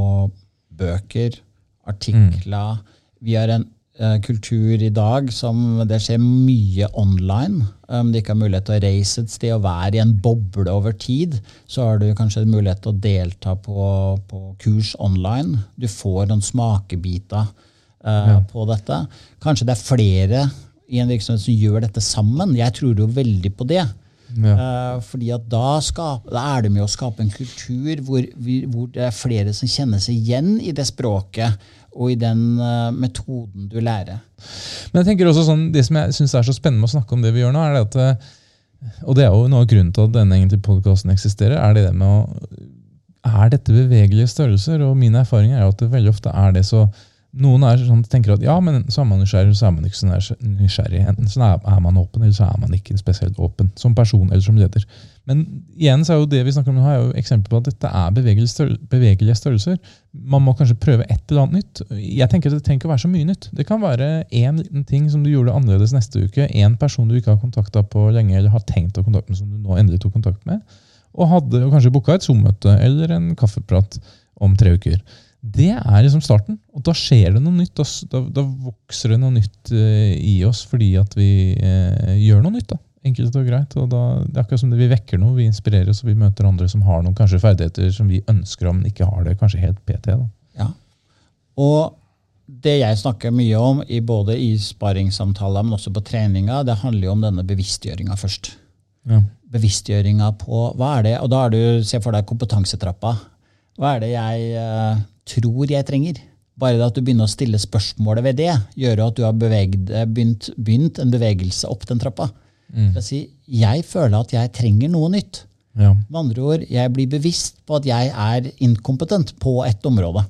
bøker, artikler. Vi har en uh, kultur i dag som det skjer mye online. Om du ikke har mulighet til å reise et sted og være i en boble over tid, så har du kanskje mulighet til å delta på, på kurs online. Du får noen smakebiter eh, på dette. Kanskje det er flere i en virksomhet som gjør dette sammen. Jeg tror jo veldig på det. Eh, fordi at da, skap, da er det med å skape en kultur hvor, vi, hvor det er flere som kjenner seg igjen i det språket og i den eh, metoden du lærer. Men jeg tenker også sånn, det som jeg synes er så spennende med å snakke om det vi gjør nå, er det at eh, og det er jo noe av grunnen til at denne podkasten eksisterer, er det med å Er dette bevegelige størrelser? Og min erfaring er jo at det veldig ofte er det. så noen er sånn, tenker at ja, men så er man nysgjerrig, så er man ikke så nysgjerrig. Enten så er, man åpen, eller så er man ikke spesielt åpen. Som person eller som leder. Men igjen så er jo det vi snakker om nå, er jo eksempel på at dette er bevegelige størrelser. Man må kanskje prøve et eller annet nytt. Jeg tenker at Det trenger ikke å være så mye nytt. Det kan være én liten ting som du gjorde annerledes neste uke. En person du ikke har kontakta på lenge, eller har tenkt å kontakte med, som du nå endelig tok kontakt med. Og hadde og kanskje booka et Zoom-møte eller en kaffeprat om tre uker. Det er liksom starten. Og da skjer det noe nytt. Da, da, vokser det noe nytt eh, i oss fordi at vi eh, gjør noe nytt. da. Enkelt og greit. Og da, det er akkurat som det vi vekker noe, vi inspireres og vi møter andre som har noen kanskje ferdigheter som vi ønsker om, men ikke har det kanskje helt PT. da. Ja. Og det jeg snakker mye om, i både i sparringssamtaler, men også på treninga, det handler jo om denne bevisstgjøringa først. Ja. bevisstgjøringa på hva er det, og da er du, Se for deg kompetansetrappa. Hva er det jeg eh, tror jeg trenger? Bare det at du begynner å stille spørsmålet ved det, gjør at du har bevegd, eh, begynt, begynt en bevegelse opp den trappa. Mm. vil si, jeg føler at jeg trenger noe nytt. Ja. Med andre ord, jeg blir bevisst på at jeg er inkompetent på et område.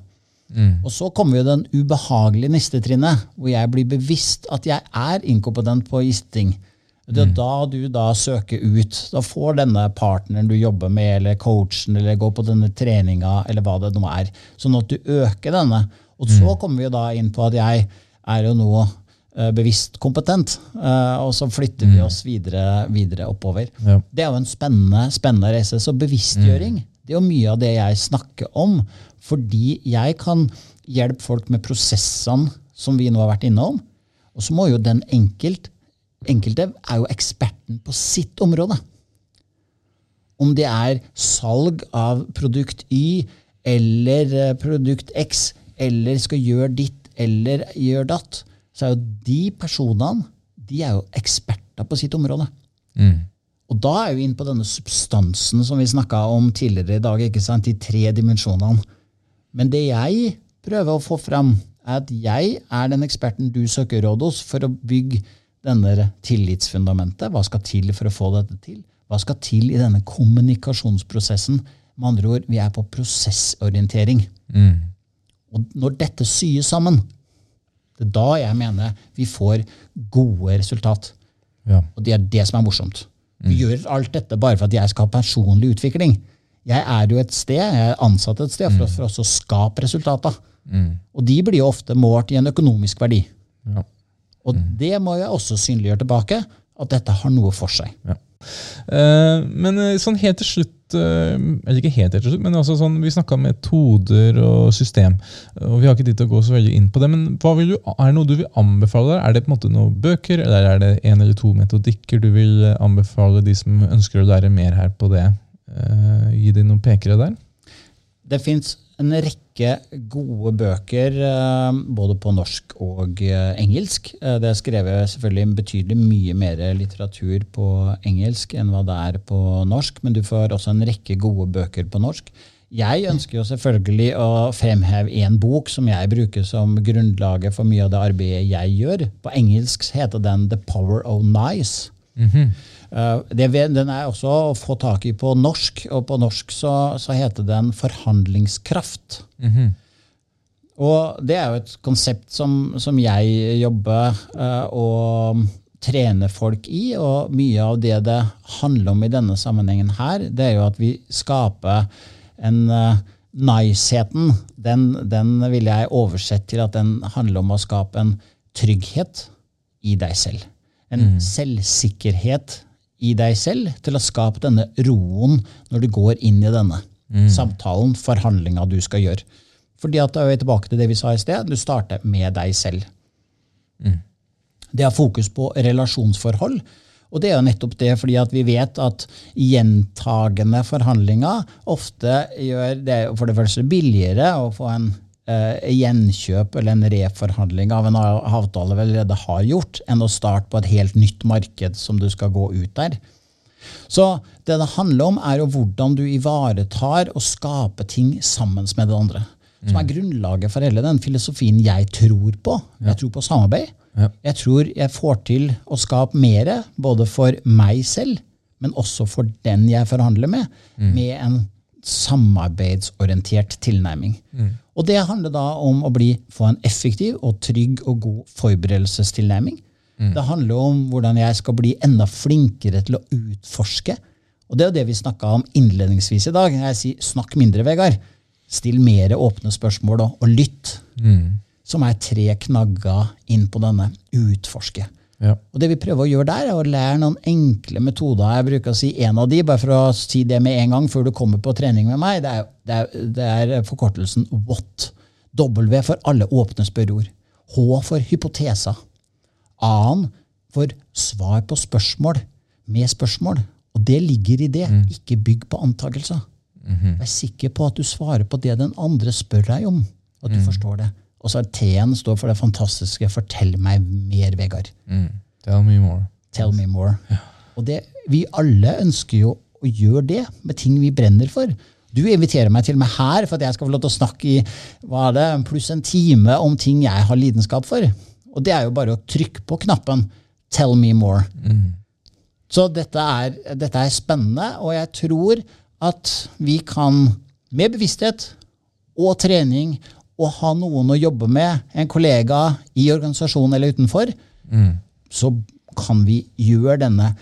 Og så kommer jo den ubehagelige neste trinnet, hvor jeg blir bevisst at jeg er inkompetent på visse ting. Det er da du da søker ut. Da får denne partneren du jobber med, eller coachen, eller går på denne treninga, eller hva det nå er. Sånn at du øker denne. Og så kommer vi da inn på at jeg er jo nå eh, bevisst kompetent. Eh, og så flytter vi oss videre, videre oppover. Ja. Det er jo en spennende, spennende reise. Så bevisstgjøring det er jo mye av det jeg snakker om. Fordi jeg kan hjelpe folk med prosessene som vi nå har vært innom. Og så må jo den enkelt, enkelte er jo eksperten på sitt område. Om det er salg av produkt Y eller eh, produkt X, eller skal gjøre ditt eller gjøre datt, så er jo de personene de er jo eksperter på sitt område. Og da er vi inne på denne substansen som vi snakka om tidligere i dag. ikke sant? De tre dimensjonene. Men det jeg prøver å få fram, er at jeg er den eksperten du søker råd hos for å bygge denne tillitsfundamentet. Hva skal til for å få dette til? Hva skal til i denne kommunikasjonsprosessen? Med andre ord, vi er på prosessorientering. Og når dette syes sammen, det er da jeg mener vi får gode resultat. Ja. Og det er det som er morsomt. Vi gjør alt dette bare for at jeg skal ha personlig utvikling. Jeg er jo et sted, jeg er ansatt et sted for, å- for å skape resultater. Og de blir jo ofte målt i en økonomisk verdi. Ja. Og det må jeg også synliggjøre tilbake, at dette har noe for seg. Eh, men eh, sånn helt til slutt eh, Eller ikke helt til slutt, men altså sånn, vi snakka om metoder og system. og Vi har ikke tid til å gå så veldig inn på det, men du, er det noe du vil anbefale? Er det på en måte noen bøker, eller er det en eller to metodikker du vil anbefale de som ønsker å lære mer her på det? Gi dem noen pekere der? Det fins en rekke gode bøker, eh, både på norsk og eh, engelsk. Eh, Det er skrevet selvfølgelig betydelig mye mer litteratur på engelsk enn hva det er på norsk, men du får også en rekke gode bøker på norsk. Jeg ønsker jo selvfølgelig å fremheve én bok som jeg bruker som grunnlaget for mye av det arbeidet jeg gjør. På engelsk heter den The Power of Nice. Mm ve- den er også å få tak i på norsk, og på norsk så, så heter den Forhandlingskraft. Og det er jo et konsept som, som jeg jobber uh, og trener folk i, og mye av det det handler om i denne sammenhengen her, det er jo at vi skaper en uh, Niceheten, den, den vil jeg oversette til at den handler om å skape en trygghet i deg selv. En selvsikkerhet i deg selv til å skape denne roen når du går inn i denne samtalen, forhandlinga du skal gjøre. Fordi at da er vi tilbake til det vi sa i sted. Du starter med deg selv. Det har fokus på relasjonsforhold. Og det er jo nettopp det fordi at vi vet at gjentagende forhandlinger ofte gjør det for det første billigere å få en gjenkjøp eller en reforhandling av en avtale vi allerede har gjort, enn å starte på et helt nytt marked som du skal gå ut der. Så det det handler om, er jo hvordan du ivaretar og skaper ting sammen med det andre. Som er grunnlaget for hele den filosofien jeg tror på. Jeg tror på samarbeid. Jeg tror jeg får til å skape mer, både for meg selv, men også for den jeg forhandler med, med en samarbeidsorientert tilnærming. Og det handler da om å bli, få en effektiv og trygg og god forberedelsestilnærming. Det handler om hvordan jeg skal bli enda flinkere til å utforske. Og det er jo det vi snakka om innledningsvis i dag. Jeg sier snakk mindre, Vegard. Still mer åpne spørsmål og, og lytt. Som er tre knagger inn på denne utforske. Ja. Og det vi prøver å gjøre der, er å lære noen enkle metoder. Jeg bruker å si en av de, bare for å si det med en gang før du kommer på trening med meg. Det er, det er, det er forkortelsen WHAT. W for alle åpne spørreord. H for hypoteser. A-en for svar på spørsmål med spørsmål. Og det ligger i det. Ikke bygg på antakelser. Vær sikker på at du svarer på det den andre spør deg om. At du forstår det. Og så er T-en står for det fantastiske 'fortell meg mer', Vegard. Mm. Tell me more. Tell me more. Og det, vi alle ønsker jo å gjøre det med ting vi brenner for. Du inviterer meg til og med her for at jeg skal få lov til å snakke i hva er det, pluss en time om ting jeg har lidenskap for. Og det er jo bare å trykke på knappen 'tell me more'. Så dette er, dette er spennende, og jeg tror at vi kan, med bevissthet og trening, og ha noen å jobbe med, en kollega i organisasjonen eller utenfor, så kan vi gjøre denne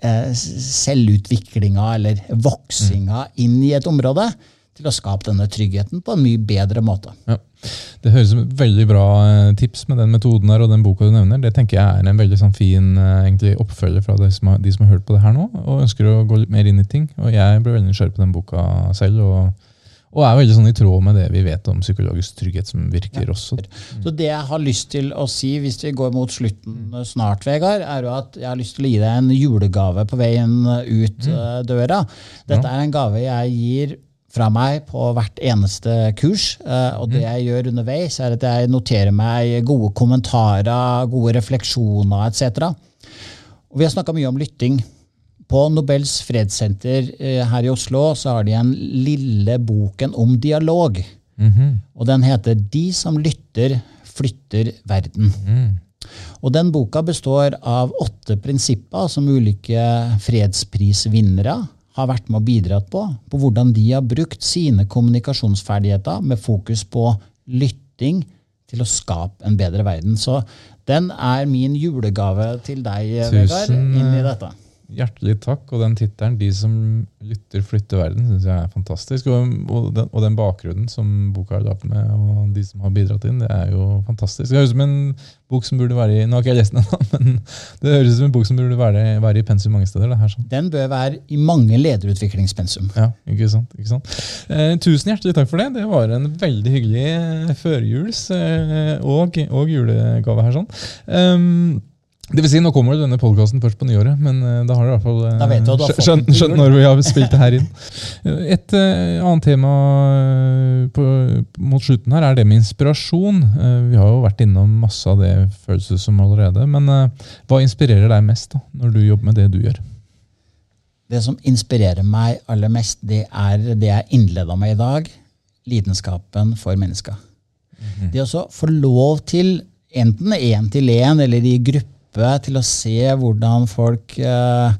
eh, selvutviklinga eller voksinga inn i et område til å skape denne tryggheten på en mye bedre måte. Ja. Det høres ut som et veldig bra eh, tips med den metoden der og den boka du nevner. Det tenker jeg er en veldig sånn fin eh, egentlig, oppfølger fra de som, har, de som har hørt på det her nå og ønsker å gå litt mer inn i ting. Og Jeg ble veldig nysgjerrig på den boka selv. og og er veldig sånn i tråd med det vi vet om psykologisk trygghet, som virker også. Så det jeg har lyst til å si, hvis vi går mot slutten snart, Vegard, er jo at jeg har lyst til å gi deg en julegave på veien ut mm. døra. Dette er en gave jeg gir fra meg på hvert eneste kurs. Uh, og det jeg gjør underveis, er at jeg noterer meg gode kommentarer, gode refleksjoner etc. Og vi har snakka mye om lytting. På Nobels fredssenter eh, her i Oslo så har de en lille boken om dialog. Mm -hmm. Og den heter 'De som lytter, flytter verden'. Mm. Og den boka består av åtte prinsipper som ulike fredsprisvinnere har vært med og bidratt på. På hvordan de har brukt sine kommunikasjonsferdigheter med fokus på lytting til å skape en bedre verden. Så den er min julegave til deg, Vegard, inn i dette. Hjertelig takk. Og den tittelen 'De som lytter, flytter verden' syns jeg er fantastisk. Og, og, den, og, den, bakgrunnen som boka er lagd med, og de som har bidratt inn, det er jo fantastisk. Det høres ut som en bok som burde være i Nå har ikke jeg lest den ennå, <laughs> men det høres ut som en bok som burde være, være i pensum mange steder. Her, sånn. Den bør være i mange lederutviklingspensum. Ja, ikke sant. Ikke sant? Eh, tusen hjertelig takk for det. Det var en veldig hyggelig førjuls- eh, og, og, julegave her. sånn. Um, det vil si, Nå kommer denne podkasten først på nyåret, men uh, da har du i hvert fall uh, skjønt, skjønt når vi har spilt det her inn. Et uh, annet tema på, mot slutten her er det med inspirasjon. vi har jo vært innom masse av det følelses som allerede. Men hva inspirerer deg mest da, når du jobber med det du gjør? Det som inspirerer meg aller mest, det er det jeg innleda med i dag. Lidenskapen for mennesker. Mm -hmm. Det å få lov til, enten én til én eller i gruppe, til å se hvordan folk eh,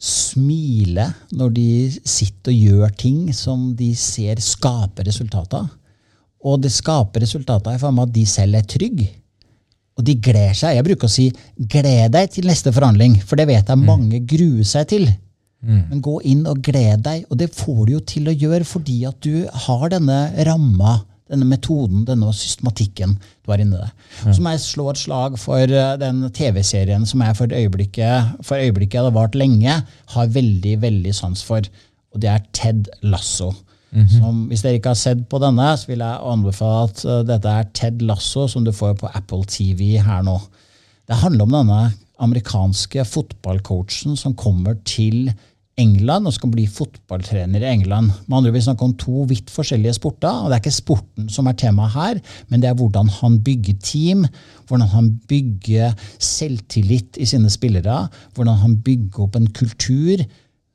smiler når de sitter og gjør ting som de ser skaper resultater. Og det skaper resultater i form av at de selv er trygge. Og de gleder seg. Jeg bruker å si 'gled deg til neste forhandling', for det vet jeg mm. mange gruer seg til. Mm. Men gå inn og gled deg, og det får du jo til å gjøre fordi at du har denne ramma denne metoden, denne systematikken du har inni deg. Ja. Så må jeg slå et slag for eh, den TV-serien som jeg for øyeblikket, for øyeblikket hadde vart lenge, har veldig veldig sans for. Og det er Ted Lasso. Mm -hmm. som, hvis dere ikke har sett på denne, så vil jeg anbefale at uh, dette er Ted Lasso, som du får på Apple TV her nå. Det handler om denne amerikanske fotballcoachen som kommer til England og skal bli fotballtrener i England. Med andre Vi snakker om to vidt forskjellige sporter. og Det er ikke sporten som er temaet her, men det er hvordan han bygger team, hvordan han bygger selvtillit i sine spillere, hvordan han bygger opp en kultur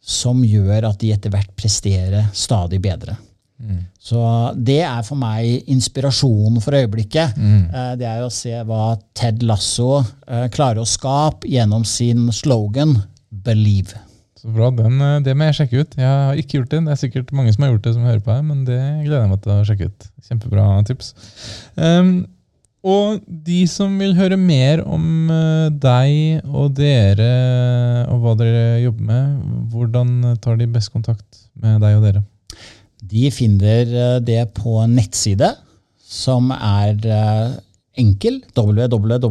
som gjør at de etter hvert presterer stadig bedre. Mm. Så det er for meg inspirasjonen for øyeblikket. Mm. Eh, det er å se hva Ted Lasso eh, klarer å skape gjennom sin slogan 'Believe'. Så bra, den, eh, Det må jeg sjekke ut. Jeg har ikke gjort det. Det er sikkert mange som har gjort det, som hører på her, men det gleder jeg meg til å sjekke ut. Kjempebra tips. Um, og de som vil høre mer om uh, deg og dere og hva dere jobber med, hvordan tar de best kontakt med deg og dere? De finner uh, det på en nettside som er enkel. www.wni.as.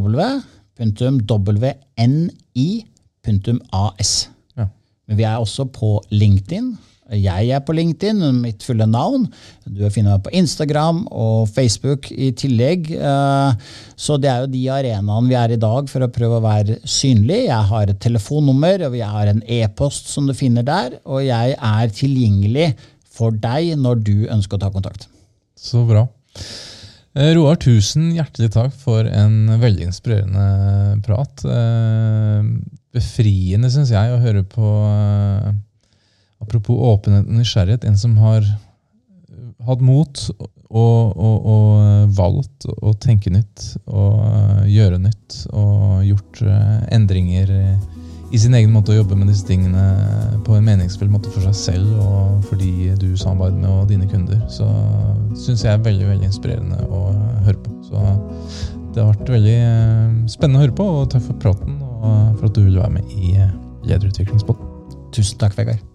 Men vi er også på LinkedIn. Jeg er på LinkedIn, mitt fulle navn. Du finner meg på Instagram og Facebook i tillegg. Eh, så det er jo de arenaene vi er i dag for å prøve å være synlig. Jeg har et telefonnummer, og jeg har en e-post som du finner der. Og jeg er tilgjengelig for deg når du ønsker å ta kontakt. Så bra. Eh, Roar, tusen hjertelig takk for en veldig inspirerende prat. Eh, befriende, syns jeg, å høre på uh, Apropos åpenhet og nysgjerrighet. En som har hatt mot og, og, og valgt å tenke nytt og gjøre nytt. Og gjort endringer i sin egen måte å jobbe med disse tingene på en meningsfull måte for seg selv og for de du samarbeider med og dine kunder. Så syns jeg er veldig veldig inspirerende å høre på. Så det har vært veldig spennende å høre på, og takk for praten for at du ville være med i Lederutviklingspodden. Tusen takk, Vegard.